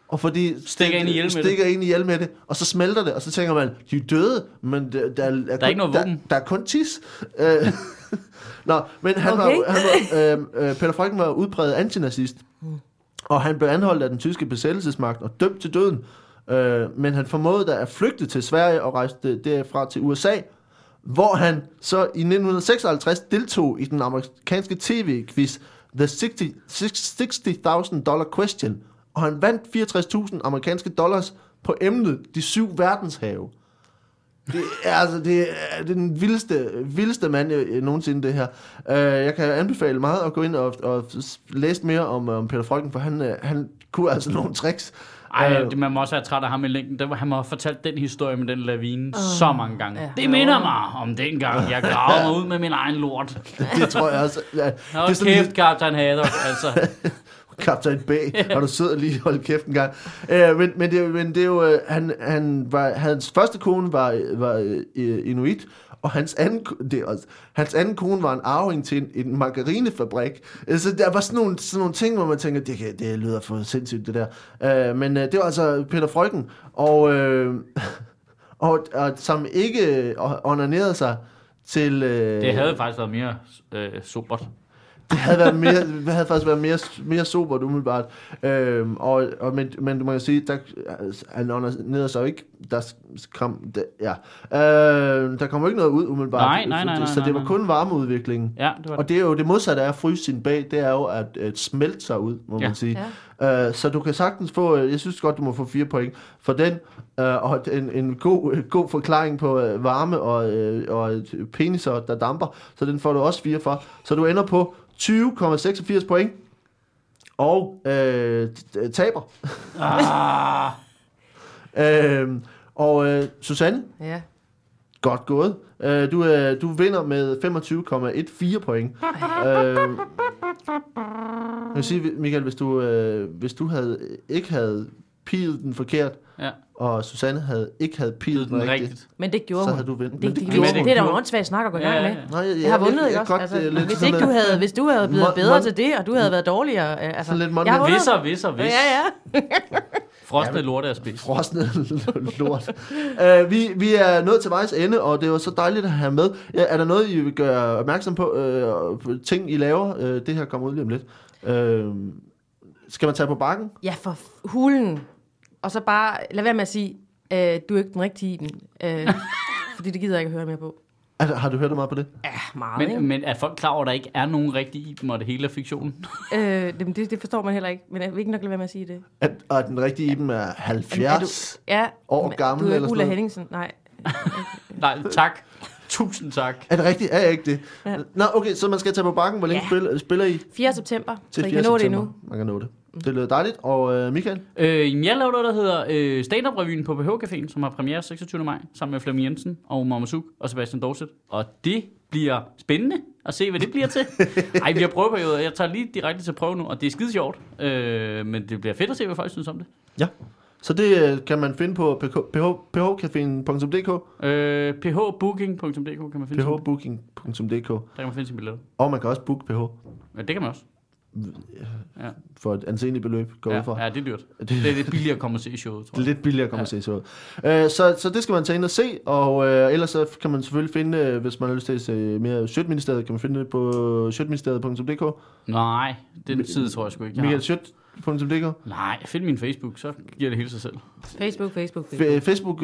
Speaker 1: og fordi
Speaker 3: Stikker ind i det.
Speaker 1: stikker ind i ihjel med det, og så smelter det, og så tænker man, de er døde, men der, der, er, der, er, kun,
Speaker 3: ikke noget
Speaker 1: der, der er kun tis. Øh, Nå, men han
Speaker 2: Okay.
Speaker 1: var, han var øh, øh, Peter Freuchen var udpræget antinazist, og han blev anholdt af den tyske besættelsesmagt og dømt til døden. Øh, men han formåede da at flygte til Sverige og rejste derfra til USA, hvor han så i 1956 deltog i den amerikanske tv-quiz The 60 60.000 Dollar Question, og han vandt 64.000 amerikanske dollars på emnet De syv verdenshave. Det er, altså, det er den vildeste, vildeste mand jeg, jeg nogensinde, det her. Uh, jeg kan anbefale meget at gå ind og, og læse mere om, om Peter Freuchen, for han, uh, han kunne altså nogle tricks.
Speaker 3: Ej,
Speaker 1: Øh,
Speaker 3: det, man må også være træt af ham i længden. Det var, han må have fortalt den historie med den lavine uh, så mange gange.
Speaker 2: ja.
Speaker 3: Det minder mig om den gang, jeg gravede mig ud med min egen lort.
Speaker 1: det tror jeg også. Ja, det er sådan
Speaker 3: kæft, Captain Haddock. Altså,
Speaker 1: Kaptajn B, og du sidder lige og holder kæft en gang. Uh, men, men, det, men det er jo, uh, han, han var, hans første kone var, var uh, inuit, og hans anden, det også, hans anden kone var en arving til en, en margarinefabrik. Uh, så der var sådan nogle, sådan nogle ting, hvor man tænker, det, kan, det lyder for sindssygt, det der. Uh, men uh, det var altså Peter Frøken, og, uh, og, og som ikke onanerede sig til... Uh,
Speaker 3: det havde faktisk været mere øh, sobert
Speaker 1: det havde, været mere, det havde faktisk været mere, mere sobert umiddelbart. Øhm, og, og, men, men du må jo sige, der, altså, han onanerede sig jo ikke. Der kom, der, ja. øh, der kommer jo ikke noget ud umiddelbart.
Speaker 3: Nej, nej, nej, nej,
Speaker 1: Så det var kun varmeudviklingen.
Speaker 3: Ja, det var
Speaker 1: Og det er jo det modsatte af at fryse sin bag, det er jo at, at smelte sig ud, må
Speaker 3: Ja.
Speaker 1: man sige. Ja. Øh, så du kan sagtens få, øh, jeg synes godt, du må få fire point for den, øh, og en, en god, øh, god forklaring på øh, varme og, øh, og peniser, der damper, så den får du også fire for. Så du ender på 20,86 point, og øh, taber.
Speaker 3: Ah,
Speaker 1: Øh, og øh, Susanne,
Speaker 2: Ja.
Speaker 1: godt gået. Øh, du, øh, du vinder med 25,14 point. øh, jeg vil sige, Michael, hvis du, øh, hvis du havde, ikke havde pilet den forkert,
Speaker 3: ja,
Speaker 1: og Susanne havde ikke havde pilet den
Speaker 3: den
Speaker 1: rigtigt,
Speaker 3: rigtigt.
Speaker 2: Men det gjorde
Speaker 1: så
Speaker 2: hun.
Speaker 1: havde du vundet.
Speaker 2: Det,
Speaker 1: Men
Speaker 2: det, det,
Speaker 3: gjorde
Speaker 2: det,
Speaker 3: hun.
Speaker 2: det, er da en åndssvag snak at gå i gang
Speaker 3: Ja,
Speaker 2: med.
Speaker 3: ja.
Speaker 1: Nej, jeg,
Speaker 2: Jeg har vundet, ikke også?
Speaker 1: Godt,
Speaker 2: Altså,
Speaker 1: øh, lidt
Speaker 2: hvis ikke du havde, hvis du havde blevet
Speaker 1: Mon-
Speaker 2: bedre
Speaker 1: mon-
Speaker 2: til det, og du havde været dårligere, øh, altså,
Speaker 1: Sådan lidt Monty
Speaker 2: jeg har vundet.
Speaker 3: Og hvis og hvis.
Speaker 2: Ja, ja.
Speaker 3: Frosne lort er spist.
Speaker 1: frosne lort. uh, vi, vi er nået til vejs ende, og det var så dejligt at have med. Ja, er der noget, I vil gøre opmærksom på? Uh, ting, I laver? Uh, det her kommer ud lige om lidt. Uh, skal man tage på bakken?
Speaker 2: Ja, for hulen. Og så bare, lad være med at sige, øh, du er ikke den rigtige i den. Øh, fordi det gider jeg ikke at høre mere på.
Speaker 1: Altså, har du hørt meget på det?
Speaker 2: Ja, meget, ikke?
Speaker 3: Men, men er folk klar over, at der ikke er nogen rigtig i dem, og det hele er fiktion?
Speaker 2: Øh, det, det, det forstår man heller ikke, men jeg vil ikke nok lade være med at sige det.
Speaker 1: At, og at den rigtige i dem er 70?
Speaker 2: Ja,
Speaker 1: År
Speaker 2: men
Speaker 1: gammel
Speaker 2: du er ikke Ulla? Henningsen, nej.
Speaker 3: Nej, tak. Tusind tak.
Speaker 1: Er det rigtigt? Er jeg ikke det?
Speaker 2: Ja.
Speaker 1: Nå, okay, så man skal tage på bakken. Hvor længe
Speaker 2: Ja.
Speaker 1: spiller, spiller I?
Speaker 2: 4. september,
Speaker 1: Til
Speaker 2: så I
Speaker 1: 4.
Speaker 2: kan nå det
Speaker 1: september.
Speaker 2: endnu.
Speaker 1: Man kan nå det. Det lyder dejligt. Og øh, Michael?
Speaker 3: Øh, jeg laver noget, der hedder øh, Stand-Up-revyen på PH Caféen, som har premiere 26. maj, sammen med Flemming Jensen og Mama Suk og Sebastian Dorset. Og det bliver spændende at se, hvad det bliver til. Ej, vi har prøveperioder. Jeg tager lige direkte til prøve nu, og det er skide sjovt. Øh, men det bliver fedt at se, hvad folk synes om det.
Speaker 1: Ja. Så det øh, kan man finde på phcaféen.dk,
Speaker 3: Øh, phbooking.dk kan man finde
Speaker 1: phbooking.dk,
Speaker 3: der kan man finde sin billetter.
Speaker 1: og man kan også booke PH
Speaker 3: Ja, det kan man også. Ja,
Speaker 1: for et anseligt beløb, går ud fra.
Speaker 3: ja, ja det er dyrt.
Speaker 1: Det,
Speaker 3: Det er lidt billigere at komme og se showet, tror
Speaker 1: det er
Speaker 3: jeg.
Speaker 1: lidt billigere at komme
Speaker 3: Ja.
Speaker 1: ja. og se så. Øh, så. Så det skal man tage ind og se, og øh, ellers så kan man selvfølgelig finde, øh, hvis man har lyst til at se mere Sjøtministeriet, kan man finde det på sjøtministeriet.dk.
Speaker 3: Nej, den side tror jeg sgu ikke, jeg
Speaker 1: Michael. Sjøt, Facebook.dk?
Speaker 3: Nej, find min Facebook, så giver det hele sig selv.
Speaker 2: Facebook, Facebook, Facebook.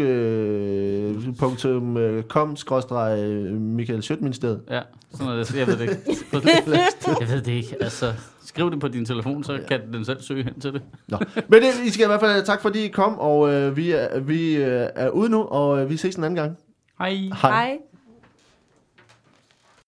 Speaker 1: Facebook.com skråstreg Michael Schødt-ministeriet.
Speaker 3: Ja, sådan er det. Jeg ved det ikke. Jeg ved det ikke. Altså, skriv det på din telefon, så kan den selv søge hen til det.
Speaker 1: Nå. Men det, I skal i hvert fald tak, fordi I kom, og øh, vi, er, vi øh, er ude nu, og øh, vi ses en anden gang.
Speaker 3: Hej.
Speaker 2: Hej.